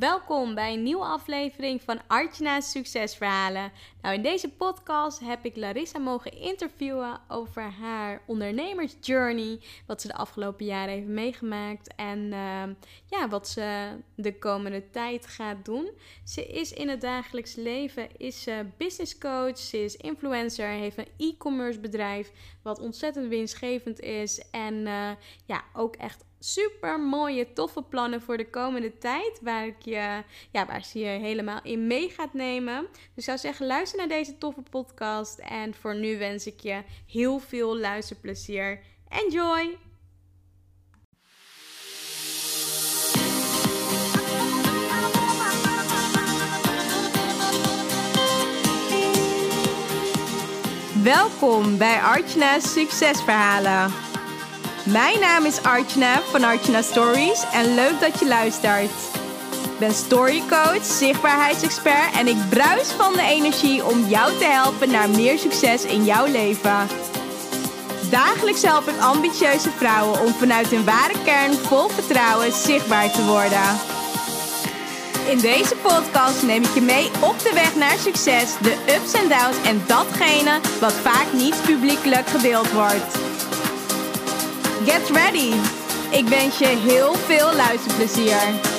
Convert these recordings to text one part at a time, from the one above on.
welkom bij een nieuwe aflevering van Artjana's Succesverhalen. Nou, in deze podcast heb ik Larissa mogen interviewen over haar ondernemersjourney, wat ze de afgelopen jaren heeft meegemaakt en ehm, ja, wat ze de komende tijd gaat doen. Ze is in het dagelijks leven is ze business coach, ze is influencer, heeft een e-commerce bedrijf wat ontzettend winstgevend is en uh, ja, ook echt super mooie, toffe plannen voor de komende tijd. Waar, ik je, ja, waar ze je helemaal in mee gaat nemen. Dus ik zou zeggen, luister naar deze toffe podcast. En voor nu wens ik je heel veel luisterplezier. Enjoy! Welkom bij Artjana's Succesverhalen. Mijn naam is Archana van Archana Stories en leuk dat je luistert. Ben storycoach, zichtbaarheidsexpert en ik bruis van de energie om jou te helpen naar meer succes in jouw leven. Dagelijks help ik ambitieuze vrouwen om vanuit hun ware kern vol vertrouwen zichtbaar te worden. In deze podcast neem ik je mee op de weg naar succes, de ups en downs en datgene wat vaak niet publiekelijk gedeeld wordt. Get ready! Ik wens je heel veel luisterplezier.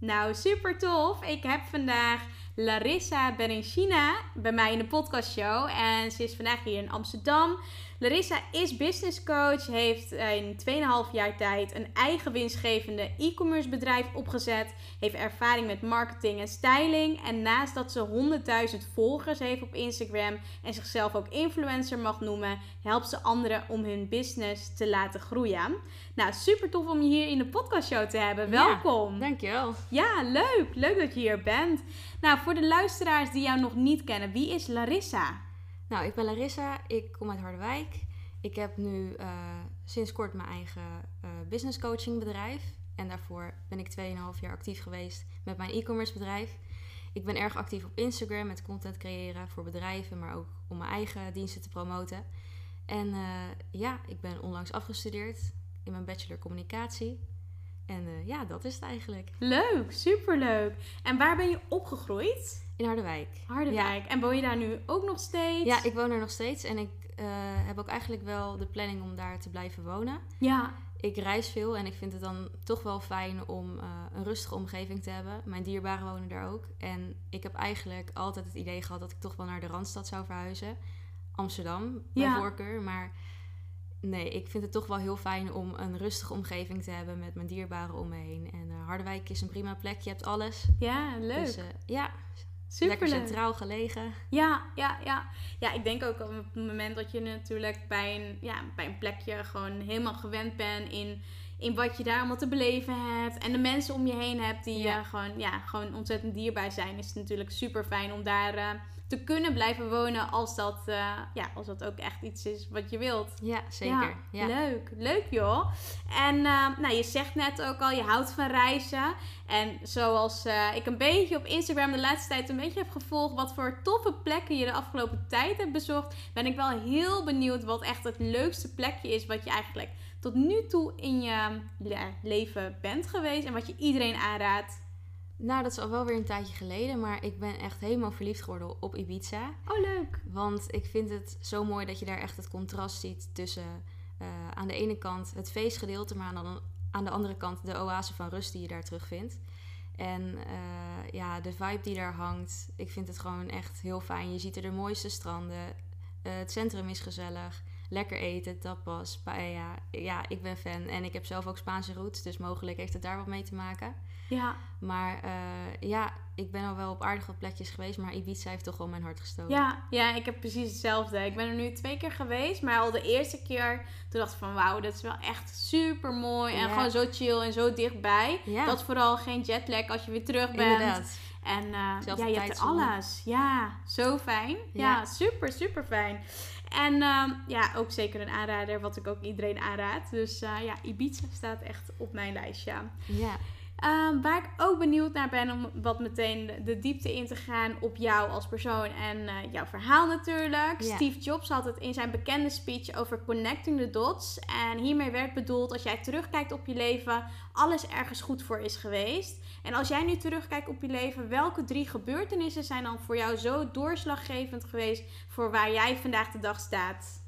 Nou, super tof. Ik heb vandaag Larissa Berenchina bij mij in de podcastshow. En ze is vandaag hier in Amsterdam. Larissa is business coach, heeft in 2,5 jaar tijd een eigen winstgevende e-commerce bedrijf opgezet, heeft ervaring met marketing en styling en naast dat ze 100.000 volgers heeft op Instagram en zichzelf ook influencer mag noemen, helpt ze anderen om hun business te laten groeien. Nou, super tof om je hier in de podcastshow te hebben. Welkom. Ja, dankjewel. Ja, leuk. Leuk dat je hier bent. Nou, voor de luisteraars die jou nog niet kennen, wie is Larissa? Nou, ik ben Larissa, ik kom uit Harderwijk. Ik heb nu uh, sinds kort mijn eigen uh, business coaching bedrijf. En daarvoor ben ik 2,5 jaar actief geweest met mijn e-commerce bedrijf. Ik ben erg actief op Instagram met content creëren voor bedrijven, maar ook om mijn eigen diensten te promoten. En uh, ja, ik ben onlangs afgestudeerd in mijn bachelor communicatie. En ja, dat is het eigenlijk. Leuk, superleuk. En waar ben je opgegroeid? In Harderwijk. Harderwijk. En woon je daar nu ook nog steeds? Ja, ik woon er nog steeds. En ik uh, heb ook eigenlijk wel de planning om daar te blijven wonen. Ja. Ik reis veel en ik vind het dan toch wel fijn om uh, een rustige omgeving te hebben. Mijn dierbaren wonen daar ook. En ik heb eigenlijk altijd het idee gehad dat ik toch wel naar de Randstad zou verhuizen. Amsterdam, bij ja. voorkeur. Maar nee, ik vind het toch wel heel fijn om een rustige omgeving te hebben met mijn dierbaren om me heen. En uh, Harderwijk is een prima plek. Je hebt alles. Ja, leuk. Dus, ja, Super Lekker centraal gelegen. Ja, ja, ja. Ja, ik denk ook op het moment dat je natuurlijk bij een, ja, bij een plekje gewoon helemaal gewend bent in, in wat je daar allemaal te beleven hebt. En de mensen om je heen hebt die ja. gewoon, ja, gewoon ontzettend dierbaar zijn. Is het natuurlijk super fijn om daar uh, te kunnen blijven wonen als dat, uh, ja, als dat ook echt iets is wat je wilt. Ja, zeker. Ja, Leuk, leuk joh. En uh, nou, je zegt net ook al, je houdt van reizen. En zoals uh, ik een beetje op Instagram de laatste tijd een beetje heb gevolgd, wat voor toffe plekken je de afgelopen tijd hebt bezocht, ben ik wel heel benieuwd wat echt het leukste plekje is wat je eigenlijk tot nu toe in je leven bent geweest en wat je iedereen aanraadt. Nou, dat is al wel weer een tijdje geleden, maar ik ben echt helemaal verliefd geworden op Ibiza. Oh, leuk. Want ik vind het zo mooi dat je daar echt het contrast ziet tussen uh, aan de ene kant het feestgedeelte, maar aan de, aan de andere kant de oase van rust die je daar terugvindt. En uh, ja, de vibe die daar hangt, ik vind het gewoon echt heel fijn. Je ziet er de mooiste stranden, uh, het centrum is gezellig lekker eten, tapas, paella. Ja, ik ben fan. En ik heb zelf ook Spaanse roots, dus mogelijk heeft het daar wat mee te maken. Ja. Maar uh, ja, ik ben al wel op aardige plekjes geweest, maar Ibiza heeft toch wel mijn hart gestoken. Ja, ja, ik heb precies hetzelfde. Ik ben er nu twee keer geweest, maar al de eerste keer toen dacht ik van wauw, dat is wel echt super mooi en gewoon zo chill en zo dichtbij. Ja. Dat vooral geen jetlag als je weer terug bent. Inderdaad. En uh, ja, je hebt er alles. Ja, zo fijn. Ja, ja super, super fijn. En uh, ja, ook zeker een aanrader, wat ik ook iedereen aanraad. Dus uh, ja, Ibiza staat echt op mijn lijstje. Ja. Ehm, waar ik ook benieuwd naar ben om wat meteen de, diepte in te gaan op jou als persoon en eh, jouw verhaal natuurlijk. Steve Jobs had het in zijn bekende speech over connecting the dots. En hiermee werd bedoeld als jij terugkijkt op je leven, alles ergens goed voor is geweest. En als jij nu terugkijkt op je leven, welke drie gebeurtenissen zijn dan voor jou zo doorslaggevend geweest voor waar jij vandaag de dag staat?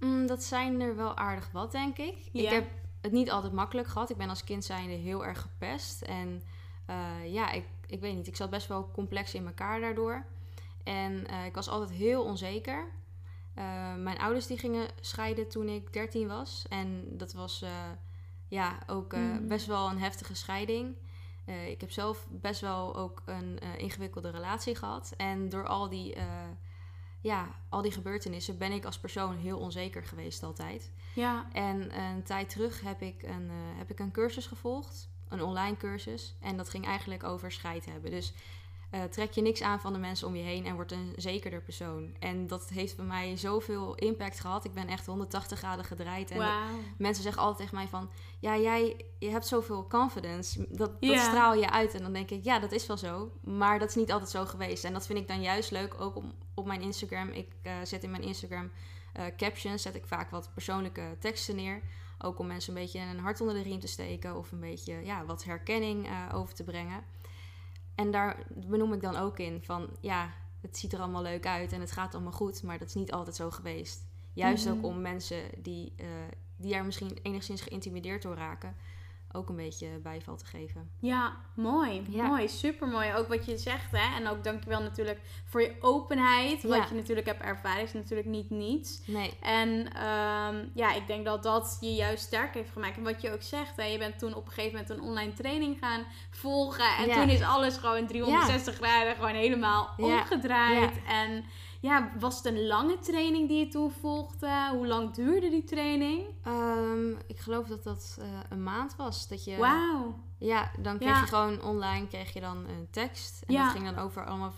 Mm, dat zijn er wel aardig wat, denk ik. Ik heb het niet altijd makkelijk gehad. Ik ben als kind zijnde heel erg gepest. En eh, ja, ik, ik weet niet. Ik zat best wel complex in elkaar daardoor. En eh, ik was altijd heel onzeker. Eh, mijn ouders die gingen scheiden toen ik 13 was. En dat was ja, ook Mhm. best wel een heftige scheiding. Ik heb zelf best wel ook een ingewikkelde relatie gehad. En door al die, ja, al die gebeurtenissen ben ik als persoon heel onzeker geweest altijd. Ja, En een tijd terug heb ik een, eh, heb ik een cursus gevolgd, een online cursus. En dat ging eigenlijk over scheid hebben. Dus eh, trek je niks aan van de mensen om je heen en word een zekerder persoon. En dat heeft bij mij zoveel impact gehad. Ik ben echt 180 graden gedraaid. En mensen zeggen altijd tegen mij van... Ja, jij je hebt zoveel confidence. Dat, straal je uit. En dan denk ik, ja, dat is wel zo. Maar dat is niet altijd zo geweest. En dat vind ik dan juist leuk, ook om, op mijn Instagram. Ik eh, zet in mijn Instagram eh, captions... zet ik vaak wat persoonlijke teksten neer. Ook om mensen een beetje een hart onder de riem te steken... of een beetje ja, wat herkenning over te brengen. En daar benoem ik dan ook in van... ja, het ziet er allemaal leuk uit en het gaat allemaal goed... maar dat is niet altijd zo geweest. Juist Mhm. ook om mensen die, eh, die er misschien enigszins geïntimideerd door raken... ook een beetje bijval te geven. Ja, mooi. Ja. Mooi, super mooi. Ook wat je zegt, hè. En ook dankjewel natuurlijk voor je openheid. Wat je natuurlijk hebt ervaren is natuurlijk niet niets. Nee, En ehm, ja, ik denk dat dat je juist sterk heeft gemaakt. En wat je ook zegt, hè, je bent toen op een gegeven moment een online training gaan volgen. En Ja. toen is alles gewoon 360 graden gewoon helemaal omgedraaid. En ja, was het een lange training die je toen volgde? Hoe lang duurde die training? Ehm, ik geloof dat dat eh, een maand was. Dat je, Wauw. Ja, dan kreeg Ja. je gewoon online kreeg je dan een tekst. En Ja. dat ging dan over allemaal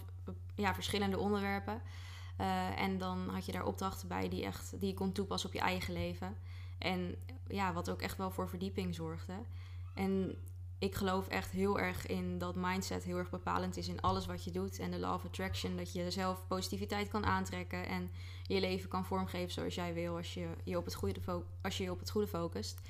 ja, verschillende onderwerpen. Eh, en dan had je daar opdrachten bij die, echt, die je kon toepassen op je eigen leven. En ja, wat ook echt wel voor verdieping zorgde. En ik geloof echt heel erg in dat mindset heel erg bepalend is in alles wat je doet. En de law of attraction, dat je zelf positiviteit kan aantrekken en je leven kan vormgeven zoals jij wil als je je op het goede, als je, je op het goede focust.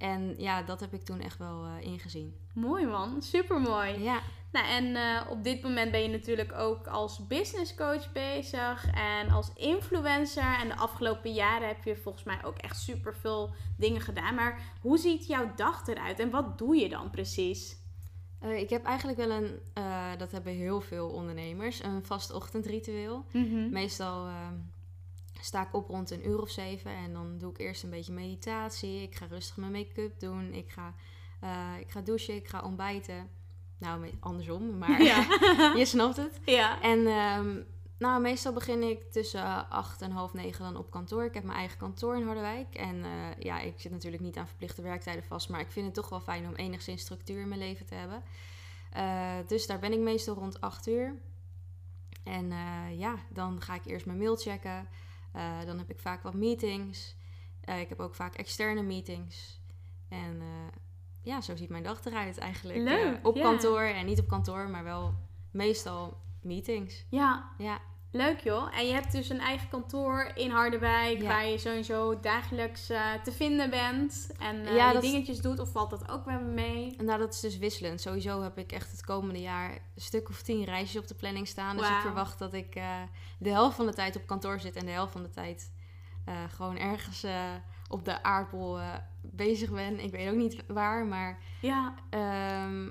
En ja, dat heb ik toen echt wel eh, ingezien. Mooi man, super mooi. Ja, Nou, en eh, op dit moment ben je natuurlijk ook als business coach bezig en als influencer. En de afgelopen jaren heb je volgens mij ook echt super veel dingen gedaan. Maar hoe ziet jouw dag eruit en wat doe je dan precies? Eh, ik heb eigenlijk wel een, dat hebben heel veel ondernemers, een vast ochtendritueel. Meestal ehm, sta ik op rond een uur of zeven en dan doe ik eerst een beetje meditatie. Ik ga rustig mijn make-up doen. Ik ga, eh, ik ga douchen, ik ga ontbijten. Nou, andersom, maar Ja. je snapt het. ja. En ehm, nou, meestal begin ik tussen acht en half negen dan op kantoor. Ik heb mijn eigen kantoor in Harderwijk. En eh, ja, ik zit natuurlijk niet aan verplichte werktijden vast. Maar ik vind het toch wel fijn om enigszins structuur in mijn leven te hebben. Eh, dus daar ben ik meestal rond acht uur. En ja, dan ga ik eerst mijn mail checken. Eh, dan heb ik vaak wat meetings. Eh, ik heb ook vaak externe meetings. En eh, ja, zo ziet mijn dag eruit eigenlijk. Leuk, op kantoor en niet op kantoor, maar wel meestal meetings. ja, Ja, leuk joh. En je hebt dus een eigen kantoor in Harderwijk Ja. waar je sowieso dagelijks eh, te vinden bent. En eh, Ja, je dingetjes doet of valt dat ook wel mee? nou dat is dus wisselend. Sowieso heb ik echt het komende jaar een stuk of tien reisjes op de planning staan. Dus ik verwacht dat ik eh, de helft van de tijd op kantoor zit en de helft van de tijd gewoon ergens op de aardbol bezig ben. Ik weet ook niet waar, maar, Ja, ehm,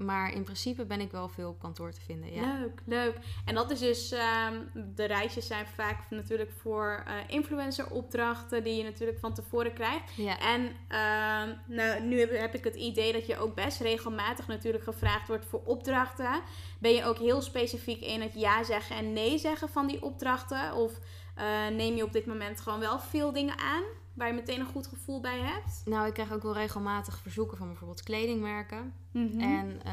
maar in principe ben ik wel veel op kantoor te vinden. Ja. Leuk, leuk. En dat is dus, ehm, de reisjes zijn vaak natuurlijk voor eh influencer opdrachten die je natuurlijk van tevoren krijgt. Ja. En ehm, nou, nu heb, heb ik het idee dat je ook best regelmatig natuurlijk gevraagd wordt voor opdrachten. Ben je ook heel specifiek in het ja zeggen en nee zeggen van die opdrachten? Of eh, neem je op dit moment gewoon wel veel dingen aan waar je meteen een goed gevoel bij hebt? Nou, ik krijg ook wel regelmatig verzoeken van bijvoorbeeld kledingmerken. Mhm. En eh,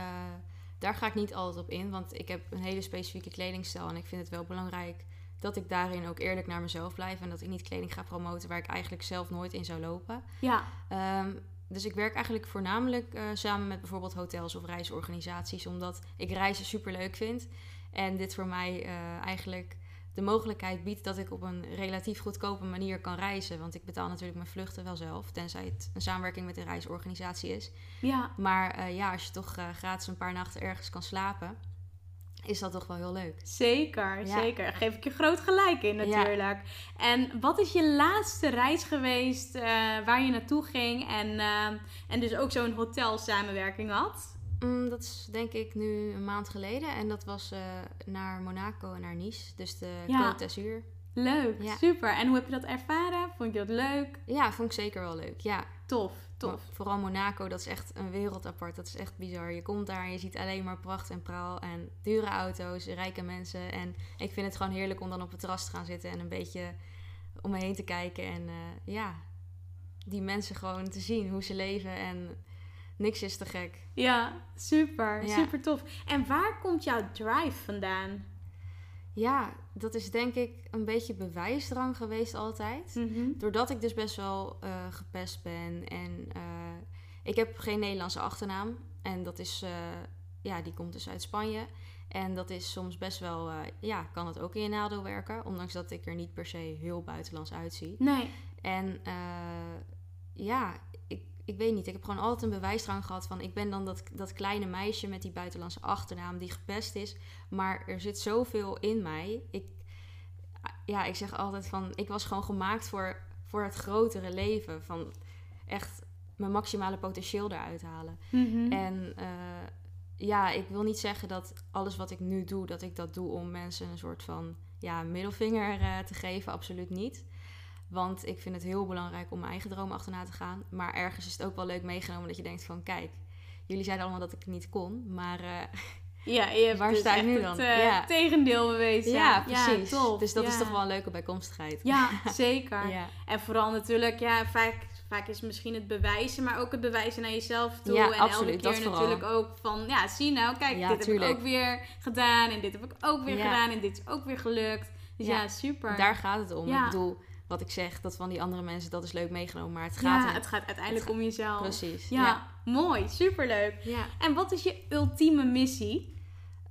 daar ga ik niet altijd op in, want ik heb een hele specifieke kledingstijl. En ik vind het wel belangrijk dat ik daarin ook eerlijk naar mezelf blijf. En dat ik niet kleding ga promoten waar ik eigenlijk zelf nooit in zou lopen. Ja, Ehm, dus ik werk eigenlijk voornamelijk eh, samen met bijvoorbeeld hotels of reisorganisaties, omdat ik reizen super leuk vind. En dit voor mij eh, eigenlijk de mogelijkheid biedt dat ik op een relatief goedkope manier kan reizen. Want ik betaal natuurlijk mijn vluchten wel zelf, tenzij het een samenwerking met een reisorganisatie is. Ja. Maar eh, ja, als je toch gratis een paar nachten ergens kan slapen, is dat toch wel heel leuk. Zeker, zeker. Daar geef ik je groot gelijk in natuurlijk. En wat is je laatste reis geweest uh, waar je naartoe ging en, uh, en dus ook zo'n hotel samenwerking had? Mm, dat is denk ik nu een maand geleden. En dat was uh, naar Monaco en naar Nice. Dus de ja. Côte d'Azur. Leuk, super. En hoe heb je dat ervaren? Vond je dat leuk? Ja, vond ik zeker wel leuk. Ja. Tof, tof. vooral Monaco, dat is echt een wereld apart. Dat is echt bizar. Je komt daar en je ziet alleen maar pracht en praal en dure auto's, rijke mensen. En ik vind het gewoon heerlijk om dan op het terras te gaan zitten en een beetje om me heen te kijken. En uh, ja, die mensen gewoon te zien, hoe ze leven. En niks is te gek. Ja, super. Super tof. En waar komt jouw drive vandaan? Ja, dat is denk ik een beetje bewijsdrang geweest altijd. Mhm. Doordat ik dus best wel uh, gepest ben. En uh, ik heb geen Nederlandse achternaam. En dat is, uh, ja, die komt dus uit Spanje. En dat is soms best wel, ja, kan het ook in je nadeel werken. Ondanks dat ik er niet per se heel buitenlands uitzie. Nee. En ja, ik weet niet, ik heb gewoon altijd een bewijsdrang gehad van ik ben dan dat, dat kleine meisje met die buitenlandse achternaam die gepest is. Maar er zit zoveel in mij. Ik, ja, ik zeg altijd van ik was gewoon gemaakt voor, voor het grotere leven. Van echt mijn maximale potentieel eruit halen. Mhm. En uh, ja, ik wil niet zeggen dat alles wat ik nu doe, dat ik dat doe om mensen een soort van ja, middelvinger uh, te geven. Absoluut niet. Want ik vind het heel belangrijk om mijn eigen droom achterna te gaan. Maar ergens is het ook wel leuk meegenomen dat je denkt van... Kijk, jullie zeiden allemaal dat ik niet kon, maar... Uh, ja, je hebt waar dus sta ik nu dan? Het uh, ja. tegendeel bewezen. Ja, precies. Ja, dus dat is toch wel een leuke bijkomstigheid. Ja, zeker. En vooral natuurlijk, ja, vaak, vaak is misschien het bewijzen, maar ook het bewijzen naar jezelf toe. Ja, en absoluut, elke keer natuurlijk ook van, ja, zie nou, kijk, dit heb ik ook weer gedaan en dit heb ik ook weer gedaan en dit is ook weer gelukt. Dus ja, super. Daar gaat het om. Ik bedoel, wat ik zeg, dat van die andere mensen, dat is leuk meegenomen. Maar het gaat, ja, het gaat uiteindelijk om jezelf. Precies. Ja, mooi. Superleuk. Ja. En wat is je ultieme missie?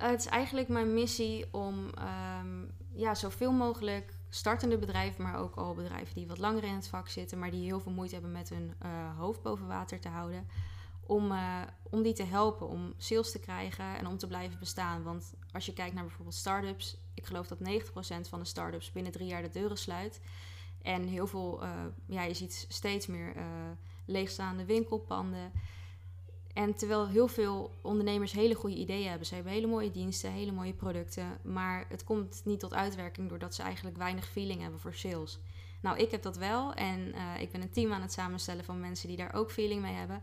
Uh, het is eigenlijk mijn missie om um, ja, zoveel mogelijk startende bedrijven, maar ook al bedrijven die wat langer in het vak zitten, maar die heel veel moeite hebben met hun uh, hoofd boven water te houden. Om, uh, om die te helpen, om sales te krijgen en om te blijven bestaan. Want als je kijkt naar bijvoorbeeld start-ups, ik geloof dat 90% van de start-ups binnen drie jaar de deuren sluit. En heel veel, uh, ja, je ziet steeds meer uh, leegstaande winkelpanden. En terwijl heel veel ondernemers hele goede ideeën hebben. Ze hebben hele mooie diensten, hele mooie producten. Maar het komt niet tot uitwerking doordat ze eigenlijk weinig feeling hebben voor sales. Nou, ik heb dat wel. En uh, ik ben een team aan het samenstellen van mensen die daar ook feeling mee hebben.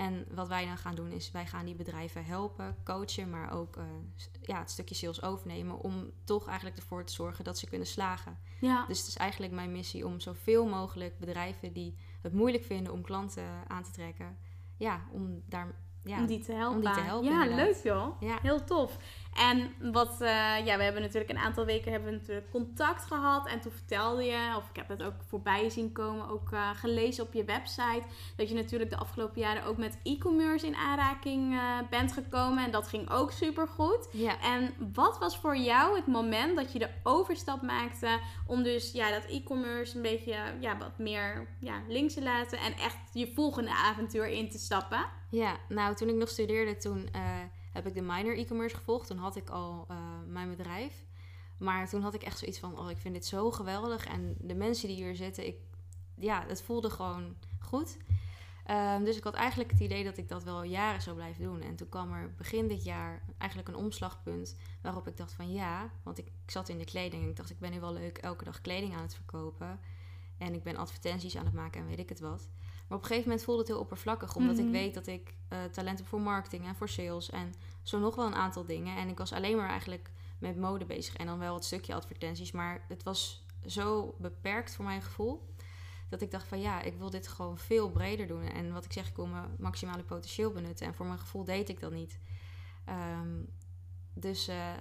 En wat wij dan gaan doen is, wij gaan die bedrijven helpen, coachen, maar ook uh, ja, het stukje sales overnemen. Om toch eigenlijk ervoor te zorgen dat ze kunnen slagen. Ja. Dus het is eigenlijk mijn missie om zoveel mogelijk bedrijven die het moeilijk vinden om klanten aan te trekken, ja, om daar ja, om die te helpen. Om die te helpen ja, leuk joh. Ja. Heel tof. En wat, uh, ja, we hebben natuurlijk een aantal weken hebben we natuurlijk contact gehad. En toen vertelde je, of ik heb het ook voorbij zien komen, ook uh, gelezen op je website. Dat je natuurlijk de afgelopen jaren ook met e-commerce in aanraking uh, bent gekomen. En dat ging ook super goed. Ja. En wat was voor jou het moment dat je de overstap maakte om dus ja, dat e-commerce een beetje ja, wat meer ja, links te laten en echt je volgende avontuur in te stappen? Ja, nou toen ik nog studeerde, toen heb ik de minor e-commerce gevolgd. Toen had ik al uh, mijn bedrijf. Maar toen had ik echt zoiets van, oh, ik vind dit zo geweldig. En de mensen die hier zitten, ik, ja, het voelde gewoon goed. Um, dus ik had eigenlijk het idee dat ik dat wel jaren zou blijven doen. En toen kwam er begin dit jaar eigenlijk een omslagpunt waarop ik dacht van ja, want ik, ik zat in de kleding ik dacht ik ben nu wel leuk elke dag kleding aan het verkopen. En ik ben advertenties aan het maken en weet ik het wat. Maar op een gegeven moment voelde het heel oppervlakkig. Omdat ik Mhm. weet dat ik uh, talent heb voor marketing en voor sales. En zo nog wel een aantal dingen. En ik was alleen maar eigenlijk met mode bezig. En dan wel het stukje advertenties. Maar het was zo beperkt voor mijn gevoel. Dat ik dacht van ja, ik wil dit gewoon veel breder doen. En wat ik zeg, ik wil mijn maximale potentieel benutten. En voor mijn gevoel deed ik dat niet. Um, dus uh,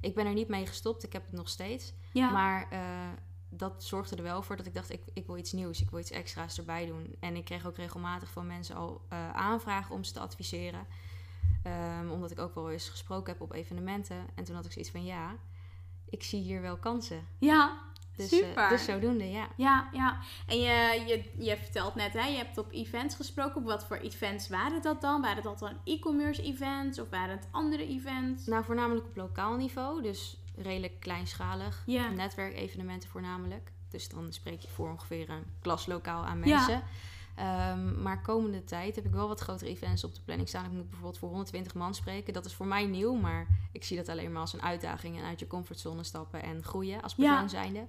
ik ben er niet mee gestopt. Ik heb het nog steeds. Ja. Maar uh, dat zorgde er wel voor dat ik dacht, ik, ik wil iets nieuws, ik wil iets extra's erbij doen. En ik kreeg ook regelmatig van mensen al uh, aanvragen om ze te adviseren. Um, omdat ik ook wel eens gesproken heb op evenementen. En toen had ik zoiets van, ja, ik zie hier wel kansen. Ja, Dus, super. Uh, dus zodoende, ja. Ja, ja. En je, je, je vertelt net, hè, je hebt op events gesproken. Op wat voor events waren dat dan? Waren dat dan e-commerce events of waren het andere events? Nou, voornamelijk op lokaal niveau. Dus redelijk kleinschalig. Ja. Netwerkevenementen voornamelijk. Dus dan spreek je voor ongeveer een klaslokaal aan mensen. Ja. Um, maar komende tijd heb ik wel wat grotere events op de planning staan. Ik moet bijvoorbeeld voor 120 man spreken. Dat is voor mij nieuw, maar ik zie dat alleen maar als een uitdaging. En uit je comfortzone stappen en groeien als persoon Ja. zijnde.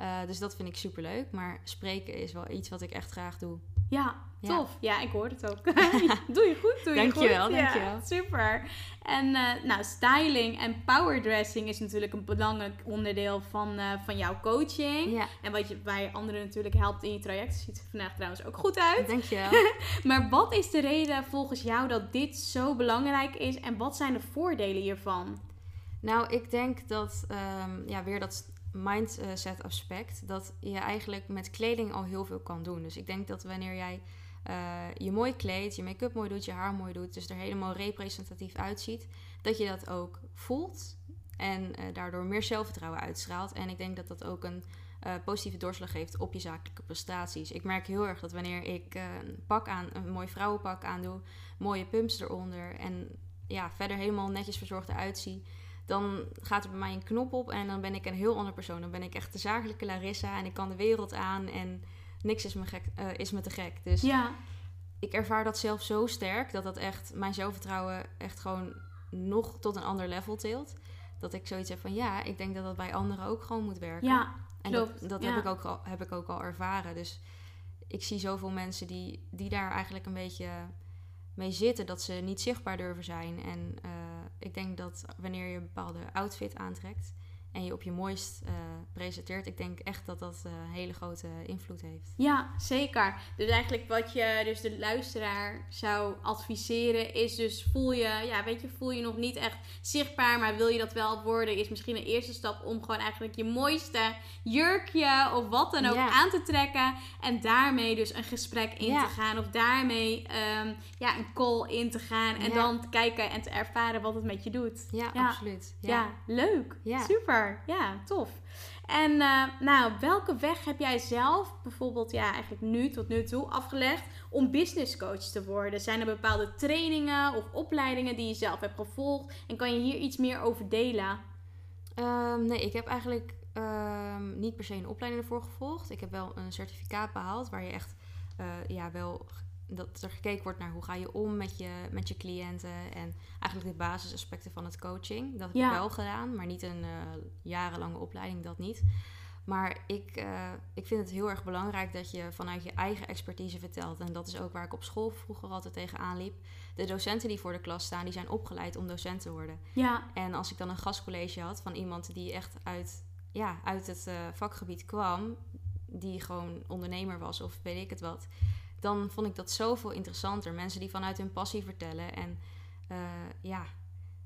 Uh, dus dat vind ik super leuk. Maar spreken is wel iets wat ik echt graag doe. Ja, tof. Ja, ik hoor het ook. doe je goed, doe je Dankjewel, goed. dankjewel. Ja, super. En eh, nou, styling en powerdressing is natuurlijk een belangrijk onderdeel van, eh, van jouw coaching. Ja, En wat je, je anderen natuurlijk helpt in je traject. Ziet er vandaag trouwens ook goed uit. dankjewel. Maar wat is de reden volgens jou dat dit zo belangrijk is? En wat zijn de voordelen hiervan? Nou, ik denk dat, um, ja, weer dat mindset aspect, dat je eigenlijk met kleding al heel veel kan doen. Dus ik denk dat wanneer jij uh, je mooi kleedt, je make-up mooi doet, je haar mooi doet, dus er helemaal representatief uitziet, dat je dat ook voelt en uh, daardoor meer zelfvertrouwen uitstraalt. En ik denk dat dat ook een uh, positieve doorslag heeft op je zakelijke prestaties. Ik merk heel erg dat wanneer ik een pak aan, een mooi vrouwenpak aandoe, mooie pumps eronder en ja, verder helemaal netjes verzorgd eruit zie, dan gaat er bij mij een knop op en dan ben ik een heel ander persoon. Dan ben ik echt de zakelijke Larissa en ik kan de wereld aan en niks is me, gek, uh, is me te gek. Dus ja. ik ervaar dat zelf zo sterk dat dat echt mijn zelfvertrouwen echt gewoon nog tot een ander level tilt. Dat ik zoiets heb van ja, ik denk dat dat bij anderen ook gewoon moet werken. Ja, en klopt. dat, dat ja. heb, ik ook al, heb ik ook al ervaren. Dus ik zie zoveel mensen die, die daar eigenlijk een beetje mee zitten, dat ze niet zichtbaar durven zijn. En uh, ik denk dat wanneer je een bepaalde outfit aantrekt en je op je mooist uh, presenteert, ik denk echt dat dat uh, een hele grote invloed heeft. Ja, zeker. Dus eigenlijk wat je dus de luisteraar zou adviseren is dus voel je, ja, weet je, voel je nog niet echt zichtbaar, maar wil je dat wel worden, is misschien een eerste stap om gewoon eigenlijk je mooiste jurkje of wat dan ook aan te trekken en daarmee dus een gesprek in te gaan of daarmee um, ja, een call in te gaan en dan te kijken en te ervaren wat het met je doet. Ja, Ja. absoluut. Ja, Ja. leuk. Ja. Super. Ja, tof. En uh, nou, welke weg heb jij zelf bijvoorbeeld ja, eigenlijk nu tot nu toe afgelegd om business coach te worden? Zijn er bepaalde trainingen of opleidingen die je zelf hebt gevolgd? En kan je hier iets meer over delen? Um, nee, ik heb eigenlijk um, niet per se een opleiding ervoor gevolgd. Ik heb wel een certificaat behaald waar je echt uh, ja, wel dat er gekeken wordt naar hoe ga je om met je, met je cliënten en eigenlijk de basisaspecten van het coaching. Dat heb Ja. ik wel gedaan, maar niet een uh, jarenlange opleiding, dat niet. Maar ik, uh, ik vind het heel erg belangrijk dat je vanuit je eigen expertise vertelt. En dat is ook waar ik op school vroeger altijd tegenaan liep. De docenten die voor de klas staan, die zijn opgeleid om docent te worden. Ja, En als ik dan een gastcollege had van iemand die echt uit, ja, uit het uh, vakgebied kwam, die gewoon ondernemer was of weet ik het wat, dan vond ik dat zoveel interessanter. Mensen die vanuit hun passie vertellen. En uh, ja,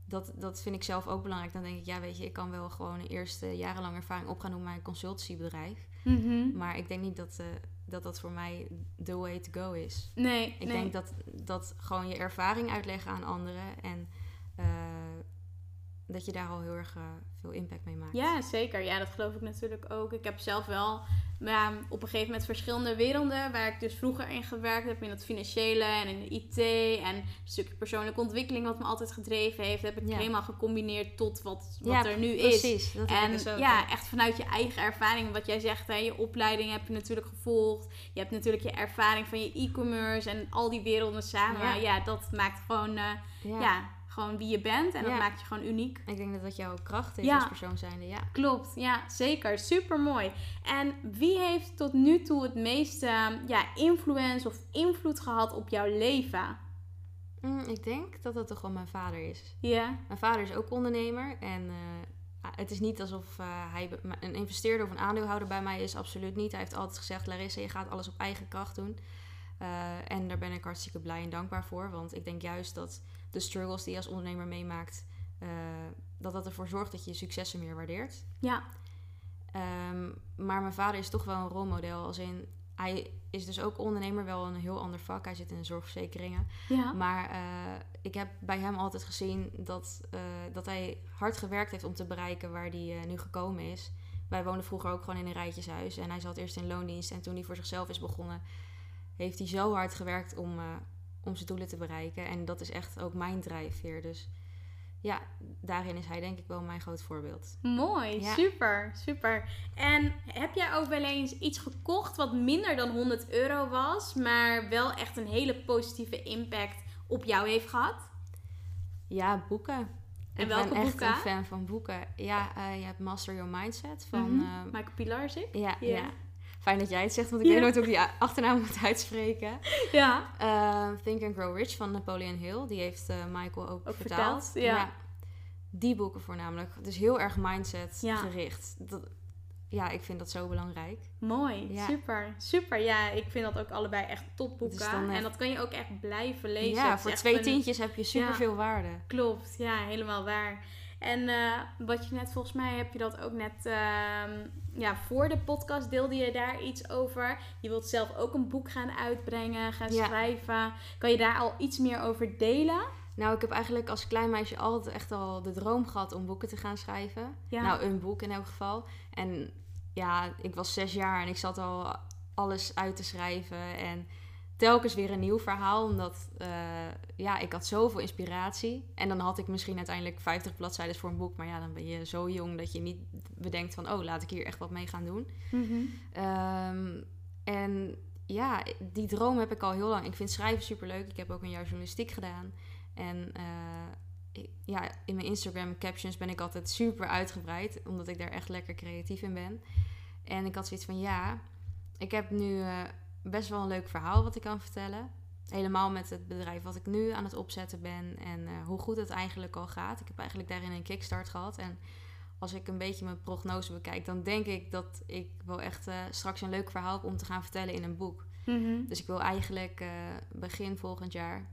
dat, dat vind ik zelf ook belangrijk. Dan denk ik, ja, weet je, ik kan wel gewoon een eerste jarenlange ervaring opgaan doen met mijn consultancybedrijf. mm -hmm. Maar ik denk niet dat, uh, dat dat voor mij the way to go is. Nee, Ik nee. denk dat, dat gewoon je ervaring uitleggen aan anderen en uh, dat je daar al heel erg uh, veel impact mee maakt. Ja, zeker. Ja, dat geloof ik natuurlijk ook. Ik heb zelf wel ja, op een gegeven moment verschillende werelden waar ik dus vroeger in gewerkt heb, in het financiële en in de IT en een stukje persoonlijke ontwikkeling wat me altijd gedreven heeft, heb ik Ja. helemaal gecombineerd tot wat, wat Ja, er nu is. Precies, dat En ook. ja, echt vanuit je eigen ervaring, wat jij zegt, hè, je opleiding heb je natuurlijk gevolgd. Je hebt natuurlijk je ervaring van je e-commerce en al die werelden samen. Ja, Ja. dat maakt gewoon, uh, ja. Gewoon wie je bent en dat maakt je gewoon uniek. Ik denk dat dat jouw kracht is Ja. als persoon zijnde, ja. Klopt, ja, zeker. Super mooi. En wie heeft tot nu toe het meeste ja, influence of invloed gehad op jouw leven? Mm, ik denk dat dat toch wel mijn vader is. Ja, Mijn vader is ook ondernemer en uh, het is niet alsof uh, hij een investeerder of een aandeelhouder bij mij is, absoluut niet. Hij heeft altijd gezegd, Larissa, je gaat alles op eigen kracht doen. Uh, en daar ben ik hartstikke blij en dankbaar voor, want ik denk juist dat de struggles die je als ondernemer meemaakt, uh, dat dat ervoor zorgt dat je je successen meer waardeert. Ja. Um, maar mijn vader is toch wel een rolmodel. Als in, hij is dus ook ondernemer, wel een heel ander vak. Hij zit in de zorgverzekeringen. Ja. Maar eh, ik heb bij hem altijd gezien dat, eh, dat hij hard gewerkt heeft om te bereiken waar hij eh, nu gekomen is. Wij woonden vroeger ook gewoon in een rijtjeshuis. En hij zat eerst in loondienst. En toen hij voor zichzelf is begonnen, heeft hij zo hard gewerkt om, eh, om zijn doelen te bereiken. En dat is echt ook mijn drijfveer. Dus ja, daarin is hij denk ik wel mijn groot voorbeeld. Mooi, Ja. super, super. En heb jij ook wel eens iets gekocht wat minder dan 100 euro was, maar wel echt een hele positieve impact op jou heeft gehad? Ja, boeken. En ik welke ben echt boeken? een fan van boeken. Ja, eh, je hebt Master Your Mindset van... Mhm. eh, Michael Pilarczyk? ja, Ja. ja. Fijn dat jij het zegt, want ik Ja. weet nooit hoe ik die achternaam moet uitspreken. Ja. Eh, Think and Grow Rich van Napoleon Hill. Die heeft eh, Michael ook, Ook vertaald. vertaald, ja. Die boeken voornamelijk. Dus heel erg mindset Ja. gericht. Dat, ja, ik vind dat zo belangrijk. Mooi, Ja. super, super. Ja, ik vind dat ook allebei echt topboeken. Dus en dat kan je ook echt blijven lezen. ja, voor twee een- tientjes heb je superveel waarde. Klopt, ja, helemaal waar. En eh, wat je net, volgens mij heb je dat ook net, ehm, ja, voor de podcast deelde je daar iets over. Je wilt zelf ook een boek gaan uitbrengen, gaan Ja. schrijven. Kan je daar al iets meer over delen? Nou, ik heb eigenlijk als klein meisje altijd echt al de droom gehad om boeken te gaan schrijven. Ja. Nou, een boek in elk geval. En ja, ik was zes jaar en ik zat al alles uit te schrijven. En telkens weer een nieuw verhaal. Omdat, eh, ja, ik had zoveel inspiratie. En dan had ik misschien uiteindelijk 50 bladzijden voor een boek. Maar ja, dan ben je zo jong dat je niet bedenkt van... oh, laat ik hier echt wat mee gaan doen. Ehm, en ja, die droom heb ik al heel lang. Ik vind schrijven superleuk. Ik heb ook een jaar journalistiek gedaan. En eh, ja, in mijn Instagram captions ben ik altijd super uitgebreid. Omdat ik daar echt lekker creatief in ben. En ik had zoiets van, ja, ik heb nu eh, best wel een leuk verhaal wat ik kan vertellen. Helemaal met het bedrijf wat ik nu aan het opzetten ben. En eh, hoe goed het eigenlijk al gaat. Ik heb eigenlijk daarin een kickstart gehad. En als ik een beetje mijn prognose bekijk, dan denk ik dat ik wel echt eh, straks een leuk verhaal heb om te gaan vertellen in een boek. Mhm. Dus ik wil eigenlijk eh, begin volgend jaar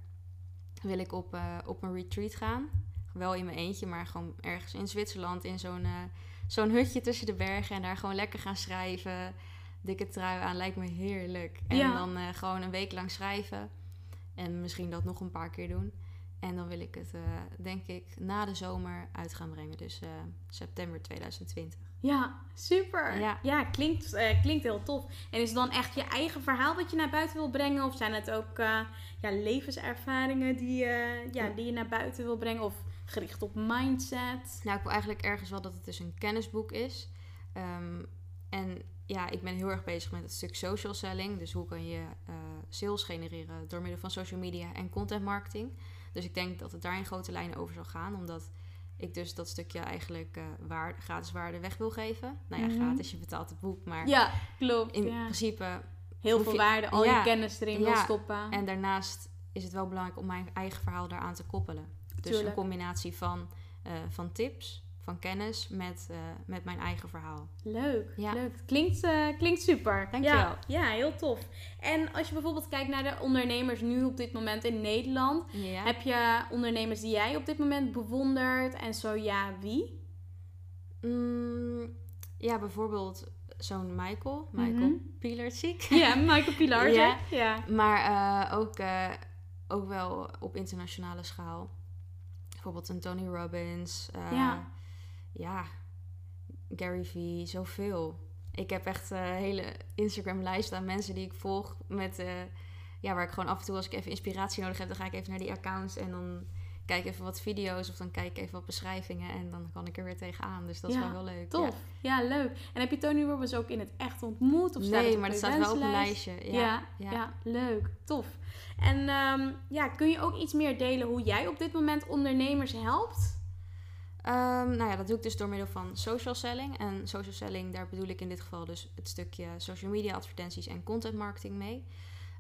wil ik op, op een retreat gaan. Wel in mijn eentje, maar gewoon ergens in Zwitserland in zo'n zo'n hutje tussen de bergen en daar gewoon lekker gaan schrijven. Dikke trui aan, lijkt me heerlijk. En Ja. dan eh, gewoon een week lang schrijven. En misschien dat nog een paar keer doen. En dan wil ik het, eh, denk ik, na de zomer uit gaan brengen. Dus eh, september 2020. Ja, super. Ja, Ja. klinkt, klinkt heel tof. En is het dan echt je eigen verhaal wat je naar buiten wil brengen? Of zijn het ook ja, levenservaringen die, ja, die je naar buiten wil brengen? Of gericht op mindset? Nou, ik wil eigenlijk ergens wel dat het dus een kennisboek is. Ehm, en ja, ik ben heel erg bezig met het stuk social selling. Dus hoe kan je eh, sales genereren door middel van social media en content marketing. Dus ik denk dat het daar in grote lijnen over zal gaan. Omdat ik dus dat stukje eigenlijk eh waarde, gratis waarde weg wil geven. Nou ja, Mhm. gratis, je betaalt het boek. Maar Ja, klopt. in ja. principe... Heel veel je- waarde, al Ja, je kennis erin wil ja. stoppen. En daarnaast is het wel belangrijk om mijn eigen verhaal daaraan te koppelen. Dus Tuurlijk. een combinatie van, eh, van tips, van kennis met, eh, met mijn eigen verhaal. Leuk, Ja. leuk. Klinkt, eh, klinkt super. Dankjewel. Ja, ja, heel tof. En als je bijvoorbeeld kijkt naar de ondernemers nu op dit moment in Nederland. Ja. Heb je ondernemers die jij op dit moment bewondert? En zo ja, wie? Mm, ja, bijvoorbeeld zo'n Michael, Michael Mhm. Pilarczyk. Ja, Michael Pilar. Ja. ja. Maar eh, ook, ook wel op internationale schaal. Bijvoorbeeld een Tony Robbins. Ja. Ja, Gary Vee, zoveel. Ik heb echt een hele Instagram-lijst aan mensen die ik volg. Met, eh, ja, waar ik gewoon af en toe, als ik even inspiratie nodig heb, dan ga ik even naar die accounts en dan kijk ik even wat video's of dan kijk ik even wat beschrijvingen en dan kan ik er weer tegenaan. Dus dat is wel heel leuk. Tof. Ja. leuk. En heb je Tony Robbins ook in het echt ontmoet? Of staat nee, maar dat staat wel op wenslijst? lijstje. Ja, Ja, ja, ja. leuk. Tof. En ehm, ja, kun je ook iets meer delen hoe jij op dit moment ondernemers helpt? Ehm, nou ja, dat doe ik dus door middel van social selling. En social selling, daar bedoel ik in dit geval dus het stukje social media advertenties en content marketing mee.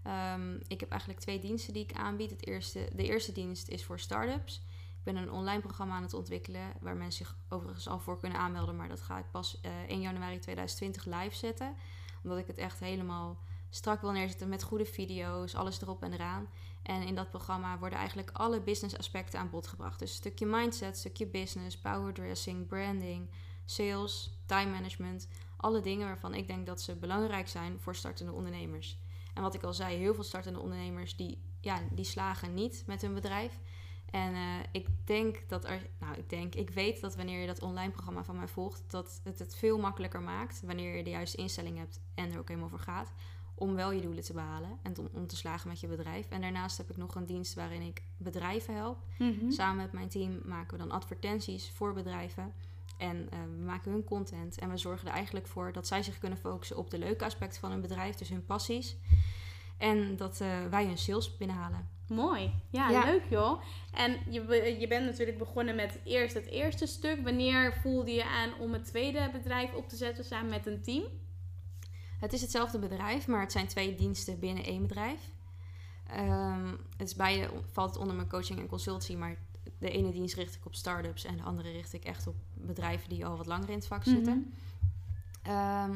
Ehm, ik heb eigenlijk twee diensten die ik aanbied. Het eerste, de eerste dienst is voor startups. Ik ben een online programma aan het ontwikkelen waar mensen zich overigens al voor kunnen aanmelden. Maar dat ga ik pas eh 1 januari 2020 live zetten. Omdat ik het echt helemaal strak wil neerzetten met goede video's, alles erop en eraan. En in dat programma worden eigenlijk alle business aspecten aan bod gebracht. Dus een stukje mindset, stukje business, power dressing, branding, sales, time management. alle dingen waarvan ik denk dat ze belangrijk zijn voor startende ondernemers. En wat ik al zei, heel veel startende ondernemers die, ja, die slagen niet met hun bedrijf. En uh, ik denk dat er, nou ik denk, ik weet dat wanneer je dat online programma van mij volgt, dat het het veel makkelijker maakt wanneer je de juiste instelling hebt en er ook helemaal voor gaat, om wel je doelen te behalen en om, om te slagen met je bedrijf. En daarnaast heb ik nog een dienst waarin ik bedrijven help. Mhm. Samen met mijn team maken we dan advertenties voor bedrijven. En uh, we maken hun content. En we zorgen er eigenlijk voor dat zij zich kunnen focussen op de leuke aspecten van hun bedrijf, dus hun passies. En dat uh, wij hun sales binnenhalen. Mooi. Ja, Ja. leuk joh. En je, je bent natuurlijk begonnen met eerst het eerste stuk. Wanneer voelde je aan om het tweede bedrijf op te zetten samen met een team? Het is hetzelfde bedrijf, maar het zijn twee diensten binnen één bedrijf. Ehm, het is beide valt onder mijn coaching en consultie, maar de ene dienst richt ik op start-ups en de andere richt ik echt op bedrijven die al wat langer in het vak zitten. Ehm,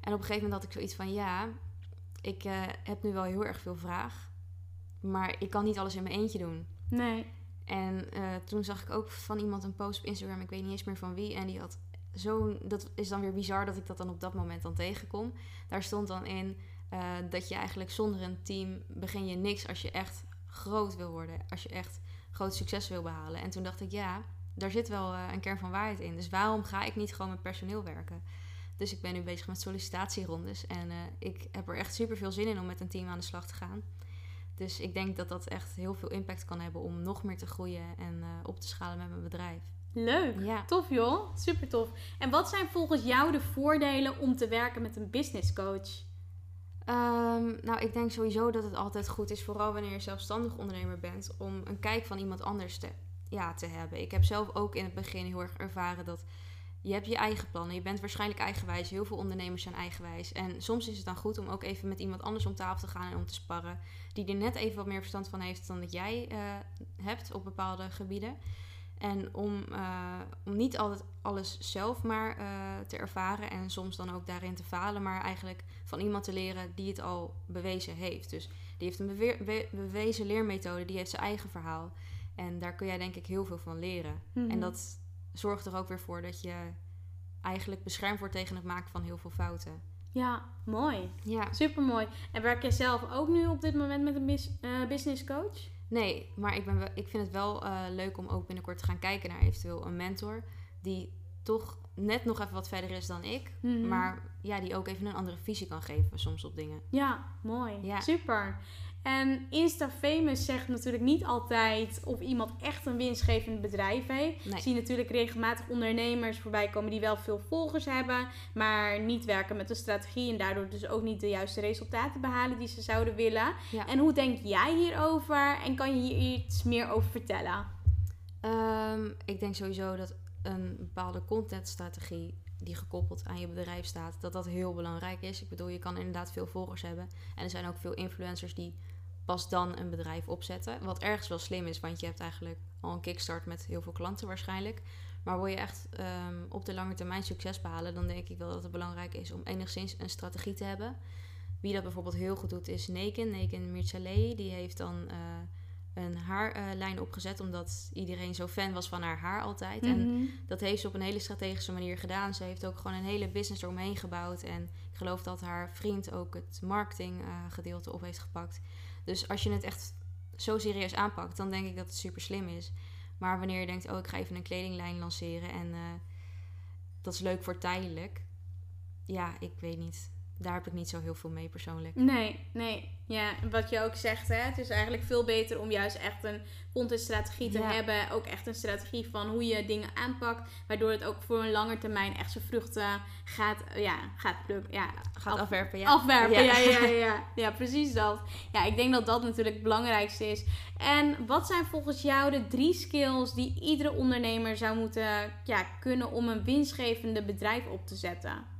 en op een gegeven moment had ik zoiets van ja, ik eh, heb nu wel heel erg veel vraag, maar ik kan niet alles in mijn eentje doen. Nee. En eh, toen zag ik ook van iemand een post op Instagram, ik weet niet eens meer van wie. En die had Dat is dan weer bizar dat ik dat dan op dat moment dan tegenkom. Daar stond dan in eh, dat je eigenlijk zonder een team begin je niks als je echt groot wil worden. Als je echt groot succes wil behalen. En toen dacht ik, ja, daar zit wel eh, een kern van waarheid in. Dus waarom ga ik niet gewoon met personeel werken? Dus ik ben nu bezig met sollicitatierondes. En eh, ik heb er echt super veel zin in om met een team aan de slag te gaan. Dus ik denk dat dat echt heel veel impact kan hebben om nog meer te groeien en op te schalen met mijn bedrijf. Leuk. Ja. Tof joh. Super tof. En wat zijn volgens jou de voordelen om te werken met een business coach? Ehm, nou, ik denk sowieso dat het altijd goed is, vooral wanneer je zelfstandig ondernemer bent, om een kijk van iemand anders te, ja, te hebben. Ik heb zelf ook in het begin heel erg ervaren dat je hebt je eigen plannen. Je bent waarschijnlijk eigenwijs. Heel veel ondernemers zijn eigenwijs. En soms is het dan goed om ook even met iemand anders om tafel te gaan en om te sparren. Die er net even wat meer verstand van heeft dan dat jij eh, hebt op bepaalde gebieden. En om, eh, om niet altijd alles zelf maar eh, te ervaren en soms dan ook daarin te falen, maar eigenlijk van iemand te leren die het al bewezen heeft. Dus die heeft een beweer- be- bewezen leermethode, die heeft zijn eigen verhaal. En daar kun jij denk ik heel veel van leren. Mhm. En dat zorgt er ook weer voor dat je eigenlijk beschermd wordt tegen het maken van heel veel fouten. Ja, mooi. Ja, Super mooi. En werk jij zelf ook nu op dit moment met een bus- eh, business coach? Nee, maar ik, ben wel, ik vind het wel eh, leuk om ook binnenkort te gaan kijken naar eventueel een mentor die toch net nog even wat verder is dan ik, Mhm. maar ja, die ook even een andere visie kan geven soms op dingen. Ja, mooi. Ja. Super. En Insta Famous zegt natuurlijk niet altijd of iemand echt een winstgevend bedrijf heeft. Nee. Ik zie natuurlijk regelmatig ondernemers voorbij komen die wel veel volgers hebben, maar niet werken met een strategie en daardoor dus ook niet de juiste resultaten behalen die ze zouden willen. Ja. En hoe denk jij hierover en kan je hier iets meer over vertellen? Ehm, ik denk sowieso dat een bepaalde contentstrategie die gekoppeld aan je bedrijf staat, dat dat heel belangrijk is. Ik bedoel, je kan inderdaad veel volgers hebben. En er zijn ook veel influencers die pas dan een bedrijf opzetten. Wat ergens wel slim is, want je hebt eigenlijk al een kickstart met heel veel klanten waarschijnlijk. Maar wil je echt ehm, op de lange termijn succes behalen, dan denk ik wel dat het belangrijk is om enigszins een strategie te hebben. Wie dat bijvoorbeeld heel goed doet is Neken, Neken Mirchalei. Die heeft dan eh, een haarlijn opgezet, omdat iedereen zo fan was van haar haar altijd. En Mhm. dat heeft ze op een hele strategische manier gedaan. Ze heeft ook gewoon een hele business eromheen gebouwd. En ik geloof dat haar vriend ook het marketinggedeelte op heeft gepakt. Dus als je het echt zo serieus aanpakt, dan denk ik dat het super slim is. Maar wanneer je denkt, oh, ik ga even een kledinglijn lanceren en eh, dat is leuk voor tijdelijk. Ja, ik weet niet. Daar heb ik niet zo heel veel mee persoonlijk. Nee, nee. Ja, wat je ook zegt, hè, het is eigenlijk veel beter om juist echt een contentstrategie te Ja. hebben. Ook echt een strategie van hoe je dingen aanpakt. Waardoor het ook voor een lange termijn echt zijn vruchten gaat, eh, ja, gaat. Ja, Gaat af- afwerpen, ja. Afwerpen, Ja. ja. Ja, ja, ja. Ja, precies dat. Ja, ik denk dat dat natuurlijk het belangrijkste is. En wat zijn volgens jou de drie skills die iedere ondernemer zou moeten ja, kunnen om een winstgevende bedrijf op te zetten?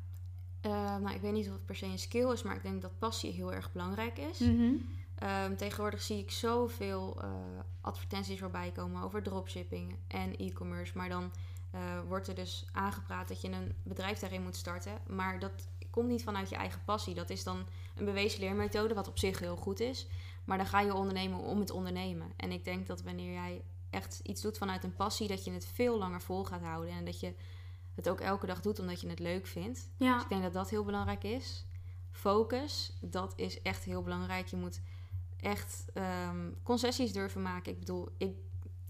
Eh, nou, ik weet niet of het per se een skill is, maar ik denk dat passie heel erg belangrijk is. Mhm. Ehm, tegenwoordig zie ik zoveel eh, advertenties voorbij komen over dropshipping en e-commerce. Maar dan eh, wordt er dus aangepraat dat je een bedrijf daarin moet starten. Maar dat komt niet vanuit je eigen passie. Dat is dan een bewezen leermethode, wat op zich heel goed is. Maar dan ga je ondernemen om het ondernemen. En ik denk dat wanneer jij echt iets doet vanuit een passie, dat je het veel langer vol gaat houden. En dat je het ook elke dag doet omdat je het leuk vindt. Ja. Dus ik denk dat dat heel belangrijk is. Focus, dat is echt heel belangrijk. Je moet echt ehm, concessies durven maken. Ik bedoel, ik,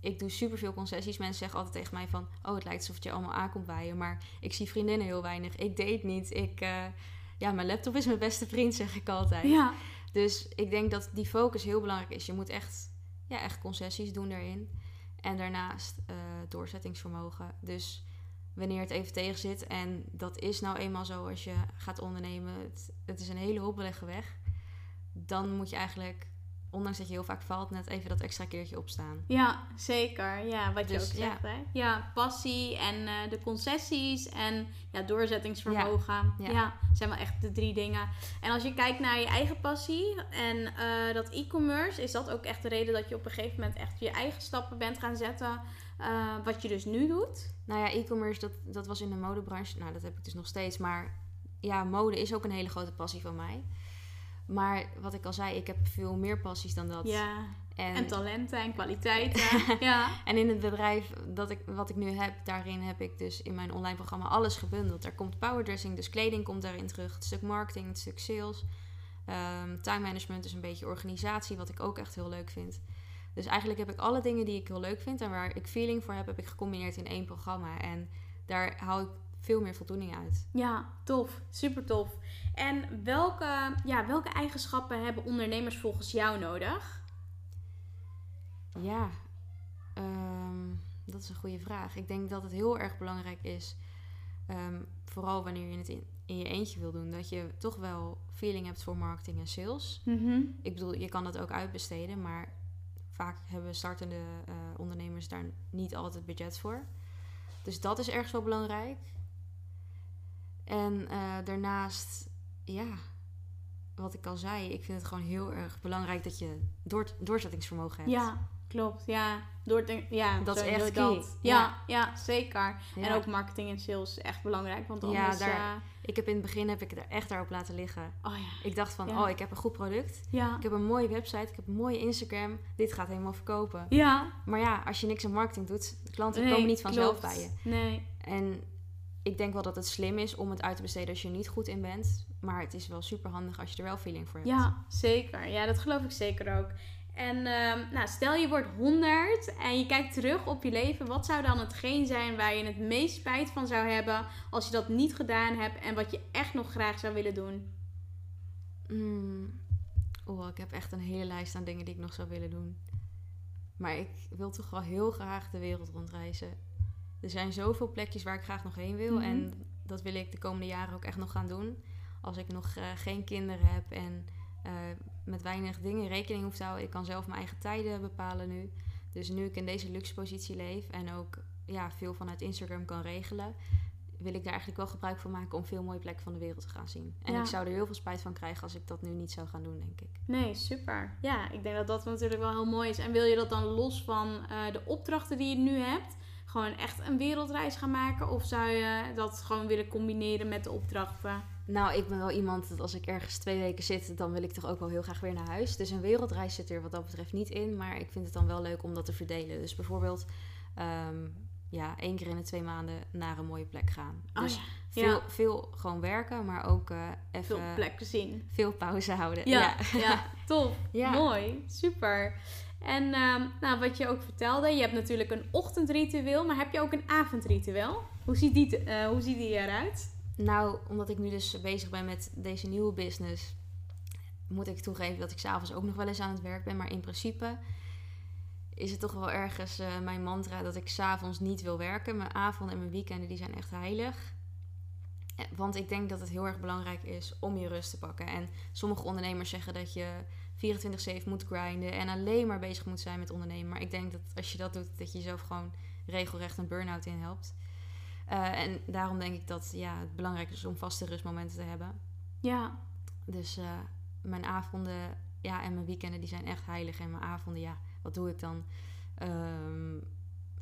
ik doe superveel concessies. Mensen zeggen altijd tegen mij van... oh, het lijkt alsof het je allemaal aankomt bij je. Maar ik zie vriendinnen heel weinig. Ik date niet. Ik, eh, ja, mijn laptop is mijn beste vriend, zeg ik altijd. Ja. Dus ik denk dat die focus heel belangrijk is. Je moet echt, ja, echt concessies doen daarin. En daarnaast eh, doorzettingsvermogen. Dus wanneer het even tegen zit... en dat is nou eenmaal zo als je gaat ondernemen... het, het is een hele hobbelige weg... dan moet je eigenlijk ondanks dat je heel vaak valt, net even dat extra keertje opstaan. Ja, zeker. Ja, wat je Dus, ook ja. zegt. Hè? Ja, passie en eh, de concessies en ja, doorzettingsvermogen. Ja, Ja. zijn wel echt de drie dingen. En als je kijkt naar je eigen passie en eh, dat e-commerce, is dat ook echt de reden dat je op een gegeven moment echt je eigen stappen bent gaan zetten. Eh, wat je dus nu doet. Nou ja, e-commerce, dat, dat was in de modebranche. Nou, dat heb ik dus nog steeds. Maar ja, mode is ook een hele grote passie van mij. Maar wat ik al zei, ik heb veel meer passies dan dat. Ja. en, En talenten en kwaliteiten. ja. en in het bedrijf dat ik, wat ik nu heb, daarin heb ik dus in mijn online programma alles gebundeld. Er komt powerdressing, dus kleding komt daarin terug. Het stuk marketing, het stuk sales. Ehm, time management, dus een beetje organisatie, wat ik ook echt heel leuk vind. Dus eigenlijk heb ik alle dingen die ik heel leuk vind en waar ik feeling voor heb, heb ik gecombineerd in één programma. En daar hou ik veel meer voldoening uit. Ja, tof. Super tof. En welke, ja, welke eigenschappen hebben ondernemers volgens jou nodig? Ja, ehm, dat is een goede vraag. Ik denk dat het heel erg belangrijk is, ehm, vooral wanneer je het in, in je eentje wil doen, dat je toch wel feeling hebt voor marketing en sales. Ik bedoel, je kan dat ook uitbesteden, maar vaak hebben startende eh, ondernemers daar niet altijd budget voor. Dus dat is ergens wel belangrijk. En eh, daarnaast, ja, wat ik al zei, ik vind het gewoon heel erg belangrijk dat je door, doorzettingsvermogen hebt. Ja, klopt. Ja, door ja Dat is echt dat. key. Ja, Ja. ja. zeker. Ja. En ook marketing en sales is echt belangrijk, want Ja, anders... daar- eh, Ik heb in het begin heb ik het er echt daarop laten liggen. oh ja. Ik dacht van, Ja. oh, ik heb een goed product. Ja. Ik heb een mooie website, ik heb een mooie Instagram. Dit gaat helemaal verkopen. Ja. Maar ja, als je niks aan marketing doet, de klanten Nee, komen niet vanzelf klopt. bij je. Nee. En ik denk wel dat het slim is om het uit te besteden als je er niet goed in bent. Maar het is wel super handig als je er wel feeling voor hebt. Ja, zeker. Ja, dat geloof ik zeker ook. En ehm, nou, stel je wordt 100 en je kijkt terug op je leven. Wat zou dan hetgeen zijn waar je het meest spijt van zou hebben als je dat niet gedaan hebt en wat je echt nog graag zou willen doen? Mm. Oh, ik heb echt een hele lijst aan dingen die ik nog zou willen doen. Maar ik wil toch wel heel graag de wereld rondreizen. Er zijn zoveel plekjes waar ik graag nog heen wil. Mhm. En dat wil ik de komende jaren ook echt nog gaan doen. Als ik nog eh, geen kinderen heb en eh, met weinig dingen rekening hoef te houden. Ik kan zelf mijn eigen tijden bepalen nu. Dus nu ik in deze luxe positie leef en ook ja, veel vanuit Instagram kan regelen, wil ik daar eigenlijk wel gebruik van maken om veel mooie plekken van de wereld te gaan zien. En Ja. ik zou er heel veel spijt van krijgen als ik dat nu niet zou gaan doen, denk ik. Nee, super. Ja, ik denk dat dat natuurlijk wel heel mooi is. En wil je dat dan los van eh, de opdrachten die je nu hebt, gewoon echt een wereldreis gaan maken? Of zou je dat gewoon willen combineren met de opdrachten? Nou, ik ben wel iemand dat als ik ergens twee weken zit, dan wil ik toch ook wel heel graag weer naar huis. Dus een wereldreis zit er wat dat betreft niet in. Maar ik vind het dan wel leuk om dat te verdelen. Dus bijvoorbeeld, ehm, ja, één keer in de twee maanden naar een mooie plek gaan. Oh dus ja. veel, Ja. veel gewoon werken, maar ook eh, even Veel plekken zien. veel pauze houden. Ja, ja. Ja. Mooi. Super. En ehm, nou, wat je ook vertelde, je hebt natuurlijk een ochtendritueel, maar heb je ook een avondritueel? Hoe ziet die, eh, hoe ziet die eruit? Nou, omdat ik nu dus bezig ben met deze nieuwe business, moet ik toegeven dat ik s'avonds ook nog wel eens aan het werk ben. Maar in principe is het toch wel ergens eh, mijn mantra dat ik s'avonds niet wil werken. Mijn avonden en mijn weekenden die zijn echt heilig. Eh, Want ik denk dat het heel erg belangrijk is om je rust te pakken. En sommige ondernemers zeggen dat je 24-7 moet grinden en alleen maar bezig moet zijn met ondernemen. Maar ik denk dat als je dat doet, dat je jezelf gewoon regelrecht een burn-out in helpt. Eh, en daarom denk ik dat ja, het belangrijk is om vaste rustmomenten te hebben. Ja, Dus eh, mijn avonden ja, en mijn weekenden die zijn echt heilig. En mijn avonden, ja, wat doe ik dan? Ehm,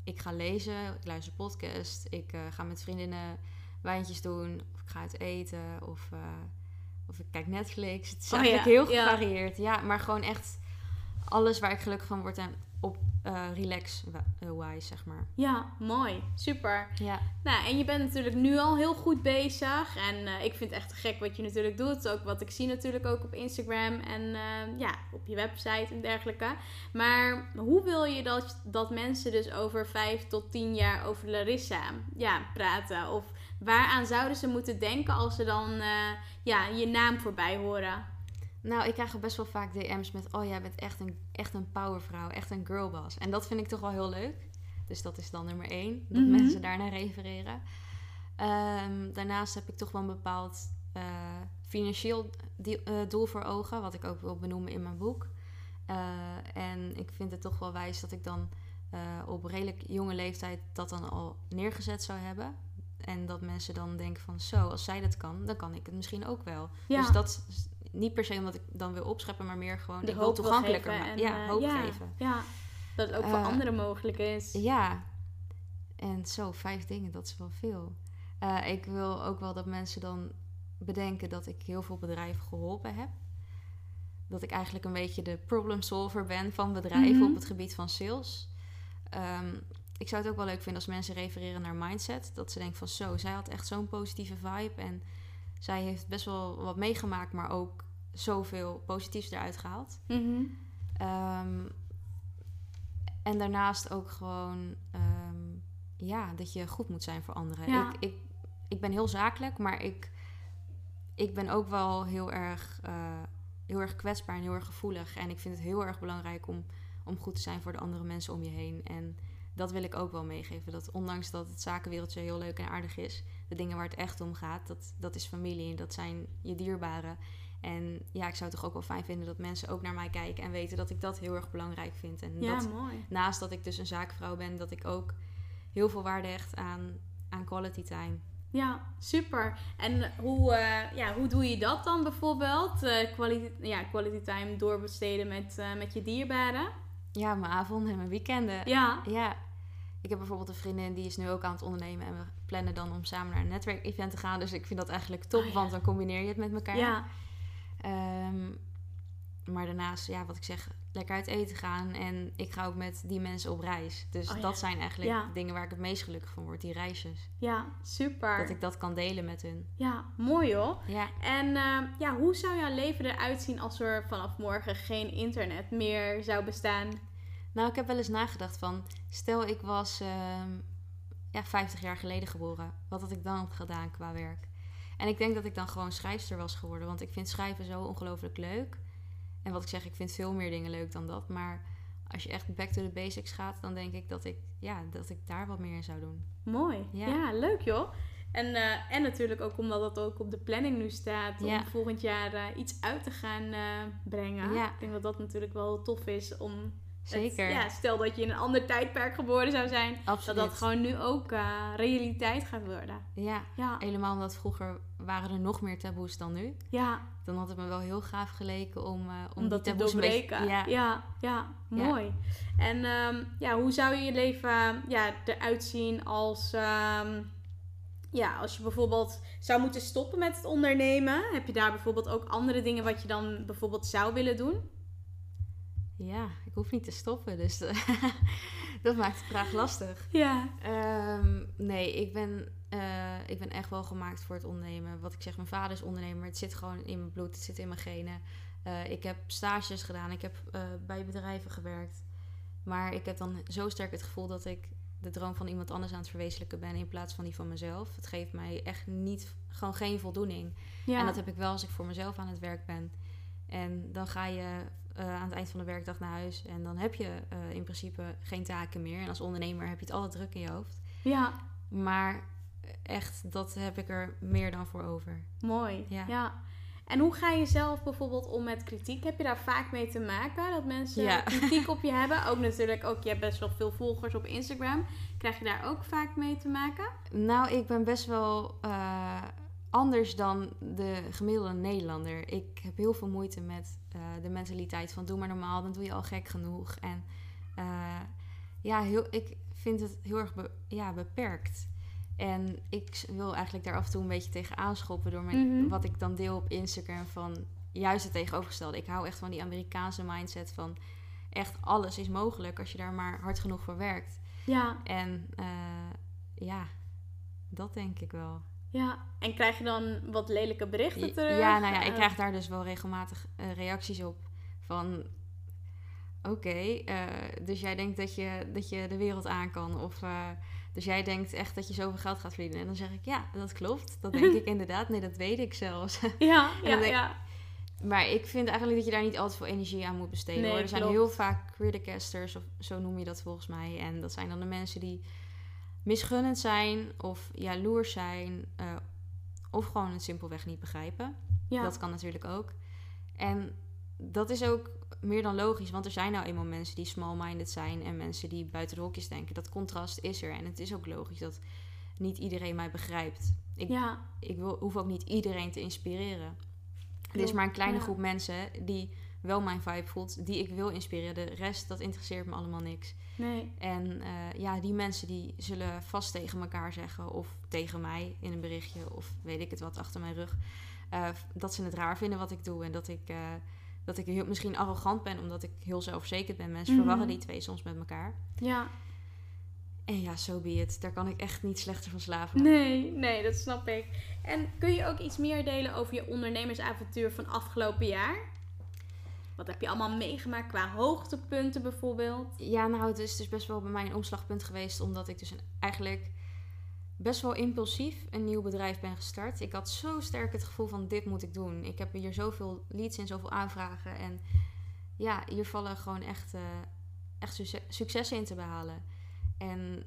ik ga lezen, ik luister podcast, ik eh, ga met vriendinnen wijntjes doen, of ik ga uit eten, of, of ik kijk Netflix. Het is Oh eigenlijk ja, heel ja. gevarieerd. Ja. maar gewoon echt alles waar ik gelukkig van word en op eh, relax-wise, zeg maar. Ja, mooi. Super. Ja. Nou, en je bent natuurlijk nu al heel goed bezig. En eh, ik vind het echt gek wat je natuurlijk doet. Ook wat ik zie natuurlijk ook op Instagram en eh, ja, op je website en dergelijke. Maar hoe wil je dat, dat mensen dus over vijf tot tien jaar over Larissa ja, praten? Of waaraan zouden ze moeten denken als ze dan eh, ja, je naam voorbij horen? Nou, ik krijg ook best wel vaak DM's met... Oh, jij bent echt een, echt een powervrouw, echt een girlboss. En dat vind ik toch wel heel leuk. Dus dat is dan nummer één. Dat Mhm. mensen daarnaar refereren. Ehm, daarnaast heb ik toch wel een bepaald eh, financieel eh, doel voor ogen. Wat ik ook wil benoemen in mijn boek. Eh, en ik vind het toch wel wijs dat ik dan op redelijk jonge leeftijd dat dan al neergezet zou hebben. En dat mensen dan denken van zo, als zij dat kan, dan kan ik het misschien ook wel. Ja. Dus dat niet per se omdat ik dan wil opscheppen, maar meer gewoon De ik wil toegankelijker maken. en, Ja, eh, hoop ja, geven. Ja, dat het ook voor Eh, anderen mogelijk is. Ja, en zo, vijf dingen, dat is wel veel. Eh, ik wil ook wel dat mensen dan bedenken dat ik heel veel bedrijven geholpen heb. Dat ik eigenlijk een beetje de problem solver ben van bedrijven Mhm. op het gebied van sales. Ehm, ik zou het ook wel leuk vinden als mensen refereren naar mindset. Dat ze denken van zo, zij had echt zo'n positieve vibe. En zij heeft best wel wat meegemaakt, maar ook zoveel positiefs eruit gehaald. Mhm. Ehm, en daarnaast ook gewoon, ehm, ja, dat je goed moet zijn voor anderen. Ja. Ik, ik, ik ben heel zakelijk, maar ik, ik ben ook wel heel erg, eh, heel erg kwetsbaar en heel erg gevoelig. En ik vind het heel erg belangrijk om, om goed te zijn voor de andere mensen om je heen. En dat wil ik ook wel meegeven. Dat ondanks dat het zakenwereldje heel leuk en aardig is, de dingen waar het echt om gaat, dat, dat is familie en dat zijn je dierbaren. En ja, ik zou het toch ook wel fijn vinden dat mensen ook naar mij kijken en weten dat ik dat heel erg belangrijk vind. En Ja, dat mooi. naast dat ik dus een zaakvrouw ben, dat ik ook heel veel waarde hecht aan, aan quality time. Ja, super. En hoe, eh, ja, hoe doe je dat dan bijvoorbeeld? Eh quality, ja, quality time doorbesteden met, eh, met je dierbaren? Ja, mijn avonden en mijn weekenden. Ja. Ja. Ik heb bijvoorbeeld een vriendin die is nu ook aan het ondernemen. En we plannen dan om samen naar een netwerkevent te gaan. Dus ik vind dat eigenlijk top, Oh ja. want dan combineer je het met elkaar. Ja. Ehm, maar daarnaast, ja, wat ik zeg, lekker uit eten gaan. En ik ga ook met die mensen op reis. Dus Oh ja. dat zijn eigenlijk Ja. dingen waar ik het meest gelukkig van word, die reisjes. Ja, super. Dat ik dat kan delen met hun. Ja, mooi hoor. Ja, En eh, ja, hoe zou jouw leven eruit zien als er vanaf morgen geen internet meer zou bestaan? nou, ik heb wel eens nagedacht van, stel ik was ehm, ja, 50 jaar geleden geboren. Wat had ik dan gedaan qua werk? En ik denk dat ik dan gewoon schrijfster was geworden. Want ik vind schrijven zo ongelooflijk leuk. En wat ik zeg, ik vind veel meer dingen leuk dan dat. Maar als je echt back to the basics gaat, dan denk ik dat ik, ja, dat ik daar wat meer in zou doen. Mooi. Ja, Ja. leuk joh. En, eh, en natuurlijk ook omdat dat ook op de planning nu staat om Ja. volgend jaar eh, iets uit te gaan eh, brengen. Ja. Ik denk dat dat natuurlijk wel tof is om... het- Zeker. ja, stel dat je in een ander tijdperk geboren zou zijn, Absoluut. dat dat gewoon nu ook eh, realiteit gaat worden. Ja, Ja, helemaal omdat vroeger waren er nog meer taboes dan nu. ja Dan had het me wel heel gaaf geleken om, eh om, om dat te beetje- doorbreken. Ja, ja, ja, mooi. En ehm, ja, hoe zou je je leven ja, eruit zien als, ehm, ja, als je bijvoorbeeld zou moeten stoppen met het ondernemen? Heb je daar bijvoorbeeld ook andere dingen wat je dan bijvoorbeeld zou willen doen? Ja, ik hoef niet te stoppen. Dus eh, dat maakt de vraag lastig. Ja. Ehm, nee, ik ben, eh, ik ben echt wel gemaakt voor het ondernemen. Wat ik zeg, mijn vader is ondernemer. Het zit gewoon in mijn bloed, het zit in mijn genen. Eh, ik heb stages gedaan, ik heb bij bedrijven gewerkt. Maar ik heb dan zo sterk het gevoel dat ik de droom van iemand anders aan het verwezenlijken ben in plaats van die van mezelf. Het geeft mij echt niet, gewoon geen voldoening. ja. En dat heb ik wel als ik voor mezelf aan het werk ben. En dan ga je eh, aan het eind van de werkdag naar huis. En dan heb je eh, in principe geen taken meer. En als ondernemer heb je het altijd druk in je hoofd. ja, Maar echt, dat heb ik er meer dan voor over. mooi. Ja. Ja. En hoe ga je zelf bijvoorbeeld om met kritiek? Heb je daar vaak mee te maken? Dat mensen Ja. kritiek op je hebben? Ook natuurlijk, ook je hebt best wel veel volgers op Instagram. Krijg je daar ook vaak mee te maken? Nou, ik ben best wel eh, anders dan de gemiddelde Nederlander. Ik heb heel veel moeite met eh, de mentaliteit van doe maar normaal, dan doe je al gek genoeg. En eh, ja, heel, ik vind het heel erg be- ja, beperkt. En ik wil eigenlijk daar af en toe een beetje tegen aanschoppen door mijn, Mhm. wat ik dan deel op Instagram van juist het tegenovergestelde. Ik hou echt van die Amerikaanse mindset van echt alles is mogelijk als je daar maar hard genoeg voor werkt. Ja, En eh, ja, dat denk ik wel. Ja. En krijg je dan wat lelijke berichten terug? Ja, nou ja, ik Eh, krijg daar dus wel regelmatig eh, reacties op. Van, oké, eh, dus jij denkt dat je, dat je de wereld aan kan. Of, dus jij denkt echt dat je zoveel geld gaat verdienen. En dan zeg ik, ja, dat klopt. Dat denk ik inderdaad. Nee, dat weet ik zelfs. Ja, ja, ja. maar ik vind eigenlijk dat je daar niet altijd veel energie aan moet besteden. Nee, hoor. Er zijn heel vaak criticasters, of zo noem je dat volgens mij. En dat zijn dan de mensen die misgunnend zijn of jaloers zijn. eh, of gewoon het simpelweg niet begrijpen. ja. Dat kan natuurlijk ook. En dat is ook meer dan logisch, want er zijn nou eenmaal mensen die small-minded zijn en mensen die buiten de hokjes denken. Dat contrast is er en het is ook logisch dat niet iedereen mij begrijpt. Ik, ja, ik wil, hoef ook niet iedereen te inspireren. Er is maar een kleine ja. groep mensen die wel mijn vibe voelt, die ik wil inspireren. De rest, dat interesseert me allemaal niks. Nee. En eh, ja, die mensen die zullen vast tegen elkaar zeggen of tegen mij in een berichtje of weet ik het wat achter mijn rug. eh, dat ze het raar vinden wat ik doe en dat ik, eh, dat ik heel, misschien arrogant ben omdat ik heel zelfverzekerd ben. Mensen Mhm. verwarren die twee soms met elkaar. Ja, En ja, so be it. Daar kan ik echt niet slechter van slapen. nee, nee, dat snap ik. En kun je ook iets meer delen over je ondernemersavontuur van afgelopen jaar? Wat heb je allemaal meegemaakt qua hoogtepunten bijvoorbeeld? Ja, nou, het is dus best wel bij mij een omslagpunt geweest. Omdat ik dus een- eigenlijk best wel impulsief een nieuw bedrijf ben gestart. Ik had zo sterk het gevoel van dit moet ik doen. Ik heb hier zoveel leads en zoveel aanvragen. En ja, hier vallen gewoon echt, eh, echt succes- in te behalen. En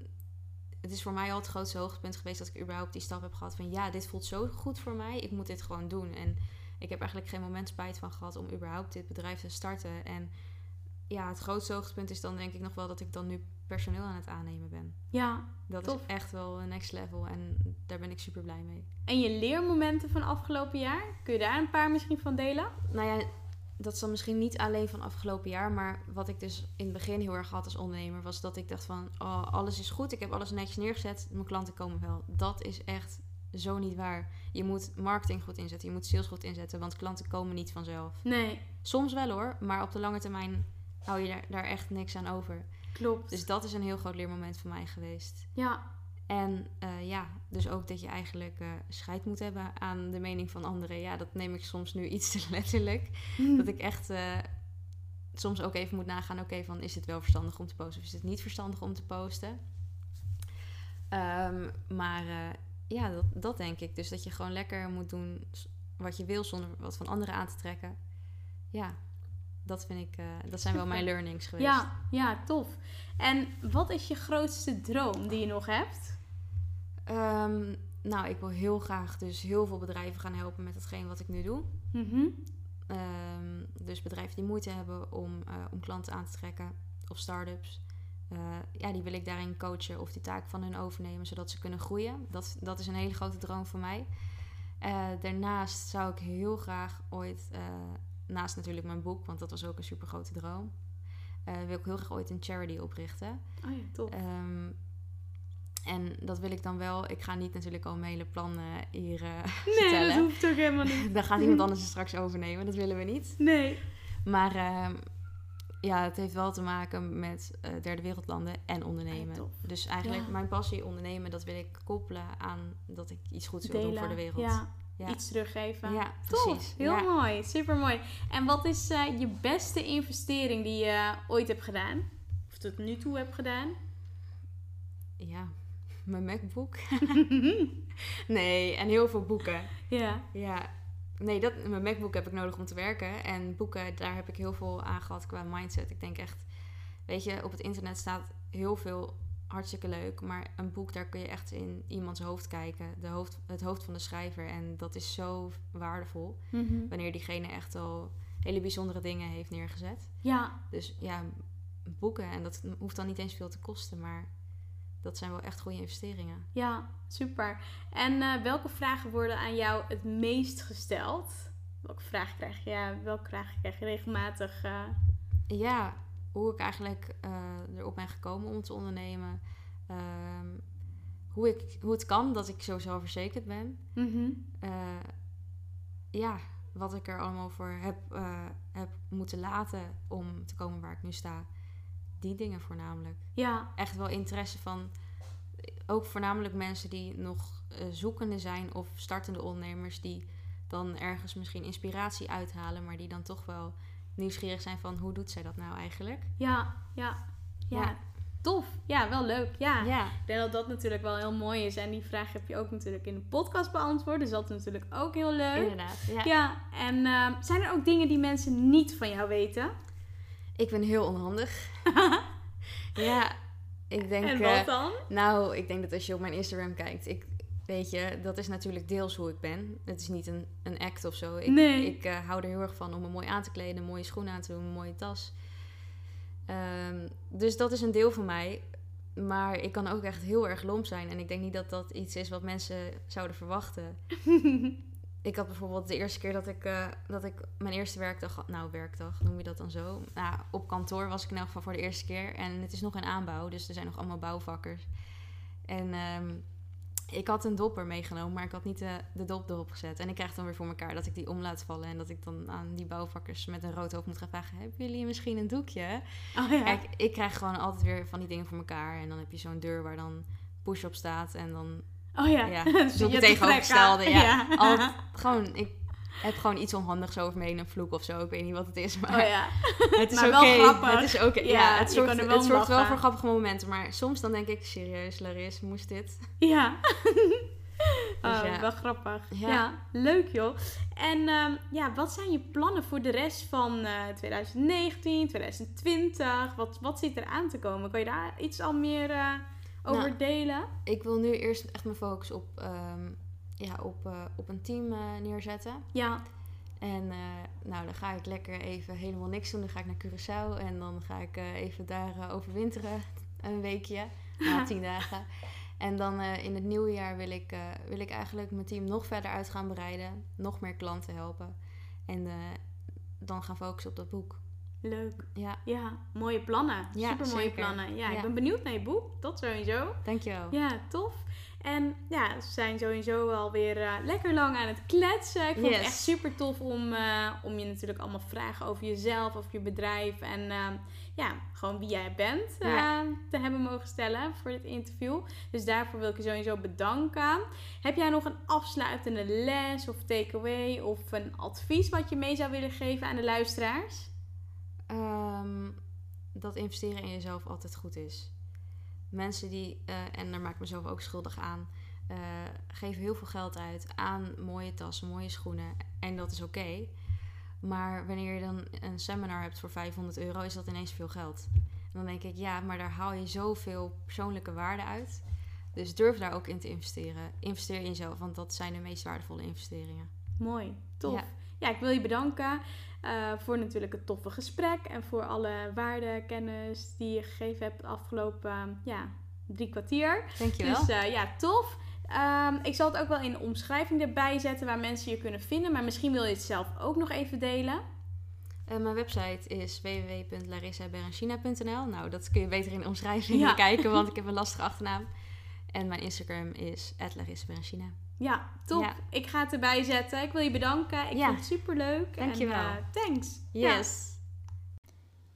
het is voor mij al het grootste hoogtepunt geweest dat ik überhaupt die stap heb gehad van ja, dit voelt zo goed voor mij. Ik moet dit gewoon doen. En ik heb eigenlijk geen moment spijt van gehad om überhaupt dit bedrijf te starten. En ja, het grootste hoogtepunt is dan denk ik nog wel dat ik dan nu personeel aan het aannemen ben. Ja, Dat Tof. is echt wel een next level en daar ben ik super blij mee. en je leermomenten van afgelopen jaar? Kun je daar een paar misschien van delen? Nou ja, dat is dan misschien niet alleen van afgelopen jaar, maar wat ik dus in het begin heel erg had als ondernemer, was dat ik dacht van, oh, alles is goed, ik heb alles netjes neergezet, mijn klanten komen wel. Dat is echt zo niet waar. Je moet marketing goed inzetten, je moet sales goed inzetten, want klanten komen niet vanzelf. Nee, Soms wel hoor, maar op de lange termijn hou je daar, daar echt niks aan over. klopt. Dus dat is een heel groot leermoment voor mij geweest. ja, En eh, ja, dus ook dat je eigenlijk eh scheid moet hebben aan de mening van anderen. Ja, dat neem ik soms nu iets te letterlijk. Dat ik echt eh, soms ook even moet nagaan, oké, van is het wel verstandig om te posten of is het niet verstandig om te posten? Ehm, maar ja, dat, dat denk ik. Dus dat je gewoon lekker moet doen wat je wil zonder wat van anderen aan te trekken. Ja, dat vind ik, eh, dat zijn wel mijn learnings geweest. ja, ja, tof. En wat is je grootste droom die je nog hebt? Ehm, nou, ik wil heel graag dus heel veel bedrijven gaan helpen met hetgeen wat ik nu doe. Mhm. Ehm, dus bedrijven die moeite hebben om, eh, om klanten aan te trekken of start-ups. Eh, ja, die wil ik daarin coachen of die taak van hun overnemen, zodat ze kunnen groeien. Dat, dat is een hele grote droom voor mij. Eh, daarnaast zou ik heel graag ooit, eh, naast natuurlijk mijn boek, want dat was ook een super grote droom, wil ik heel graag ooit een charity oprichten. Oh ja, tof. Ehm, en dat wil ik dan wel. Ik ga niet natuurlijk al mijn hele plan eh, hier nee, vertellen. dat hoeft ook helemaal niet. Dan gaat iemand anders het straks overnemen. Dat willen we niet. Nee. Maar ehm, ja, het heeft wel te maken met eh, derde wereldlanden en ondernemen. Ah, tof. dus eigenlijk Ja. mijn passie ondernemen, dat wil ik koppelen aan dat ik iets goeds wil Delen. doen voor de wereld. Ja, Ja. iets teruggeven. Ja, precies. heel mooi, super mooi. En wat is eh, je beste investering die je ooit hebt gedaan? Of tot nu toe hebt gedaan? ja, mijn MacBook. nee, en heel veel boeken. ja, Ja, nee, dat, mijn MacBook heb ik nodig om te werken. En boeken, daar heb ik heel veel aan gehad qua mindset. Ik denk echt, weet je, op het internet staat heel veel hartstikke leuk. Maar een boek, daar kun je echt in iemands hoofd kijken. De hoofd, het hoofd van de schrijver. En dat is zo waardevol. Mhm. Wanneer diegene echt al hele bijzondere dingen heeft neergezet. ja, Dus ja, boeken. En dat hoeft dan niet eens veel te kosten. Maar dat zijn wel echt goede investeringen. ja, super. En eh, welke vragen worden aan jou het meest gesteld? Welke vraag krijg je, ja, welke vraag krijg je regelmatig? eh? Ja, hoe ik eigenlijk eh, erop ben gekomen om te ondernemen. Ehm, hoe, ik, hoe het kan dat ik zo zelfverzekerd ben. Mhm. Eh, ja, wat ik er allemaal voor heb, heb moeten laten om te komen waar ik nu sta. Die dingen voornamelijk. Ja, Echt wel interesse van ook voornamelijk mensen die nog eh, zoekende zijn of startende ondernemers die dan ergens misschien inspiratie uithalen, maar die dan toch wel nieuwsgierig zijn van hoe doet zij dat nou eigenlijk? ja, ja, ja. Ja. Tof. Ja, wel leuk. Ja. Ja, Ik denk dat dat natuurlijk wel heel mooi is. En die vraag heb je ook natuurlijk in de podcast beantwoord. Dus dat is natuurlijk ook heel leuk. inderdaad. Ja. Ja, en ehm, zijn er ook dingen die mensen niet van jou weten? Ik ben heel onhandig. ja, ik denk. en eh, wat dan? Nou, ik denk dat als je op mijn Instagram kijkt, ik, weet je, dat is natuurlijk deels hoe ik ben. Het is niet een, een act of zo. Ik, Nee. ik eh, hou er heel erg van om me mooi aan te kleden, mooie schoen aan te doen, een mooie tas. Ehm, dus dat is een deel van mij. Maar ik kan ook echt heel erg lomp zijn. En ik denk niet dat dat iets is wat mensen zouden verwachten. ik had bijvoorbeeld de eerste keer dat ik, eh, dat ik mijn eerste werkdag had. Nou, werkdag, noem je dat dan zo? Nou, op kantoor was ik in elk geval voor de eerste keer. En het is nog een aanbouw, dus er zijn nog allemaal bouwvakkers. En ehm, ik had een dopper meegenomen, maar ik had niet de, de dop erop gezet. En ik krijg dan weer voor elkaar dat ik die om laat vallen. En dat ik dan aan die bouwvakkers met een rood hoofd moet gaan vragen... Hebben jullie misschien een doekje? Oh ja. Kijk, ik krijg gewoon altijd weer van die dingen voor elkaar. En dan heb je zo'n deur waar dan push op staat. En dan oh ja. ja, doe je ik het tegenovergestelde. Ja. Altijd, gewoon, ik heb gewoon iets onhandigs over me heen. Een vloek of zo. Ik weet niet wat het is. Maar Oh ja. het is oké. wel grappig. Het is oké. Ja, Ja, het zorgt, wel het zorgt wel voor grappige momenten. Maar soms dan denk ik, serieus, Laris, moest dit? Ja. oh, ja. wel grappig. Ja. Ja. leuk joh. En ehm, ja, wat zijn je plannen voor de rest van eh 2019, 2020? Wat, wat zit er aan te komen? Kan je daar iets al meer eh, over Nou, delen? Ik wil nu eerst echt mijn focus op, ehm, ja, op, eh, op een team eh, neerzetten. Ja, En eh, nou, dan ga ik lekker even helemaal niks doen. Dan ga ik naar Curaçao en dan ga ik even daar overwinteren. Een weekje, na tien dagen. En dan in het nieuwe jaar wil ik, wil ik eigenlijk mijn team nog verder uit gaan breiden. Nog meer klanten helpen. En dan gaan focussen op dat boek. Leuk. Ja, Ja, mooie plannen. Ja, Super mooie plannen. Ja, ik ben benieuwd naar je boek. Dat sowieso. dankjewel. Ja, tof. En ja, ze zijn sowieso alweer eh lekker lang aan het kletsen. Ik vond het echt super tof om, eh, om je natuurlijk allemaal vragen over jezelf, over je bedrijf en eh, ja, gewoon wie jij bent Ja. te hebben mogen stellen voor dit interview. Dus daarvoor wil ik je sowieso bedanken. Heb jij nog een afsluitende les of takeaway of een advies wat je mee zou willen geven aan de luisteraars? Ehm, dat investeren in jezelf altijd goed is. Mensen die, eh, en daar maak ik mezelf ook schuldig aan, eh, geven heel veel geld uit aan mooie tassen, mooie schoenen. En dat is oké. Maar wanneer je dan een seminar hebt voor 500 euro, is dat ineens veel geld. En dan denk ik, ja, maar daar haal je zoveel persoonlijke waarde uit. Dus durf daar ook in te investeren. Investeer in jezelf, want dat zijn de meest waardevolle investeringen. Mooi, tof. Ja, Ja. ik wil je bedanken eh, voor natuurlijk het toffe gesprek en voor alle waarde, kennis die je gegeven hebt de afgelopen ja, drie kwartier. Dankjewel. Dus eh, ja, tof. Ehm, ik zal het ook wel in de omschrijving erbij zetten waar mensen je kunnen vinden, maar misschien wil je het zelf ook nog even delen. Eh, mijn website is www.larissaberenchina.nl. Nou, dat kun je beter in de omschrijving Ja. kijken, want ik heb een lastige achternaam. En mijn Instagram is @larissaberenchina. Ja, top. Ja. Ik ga het erbij zetten. Ik wil je bedanken. Ik Ja. vond het super leuk. Dankjewel. thanks. Ja. Yes.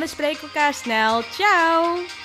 we spreken elkaar snel. Ciao!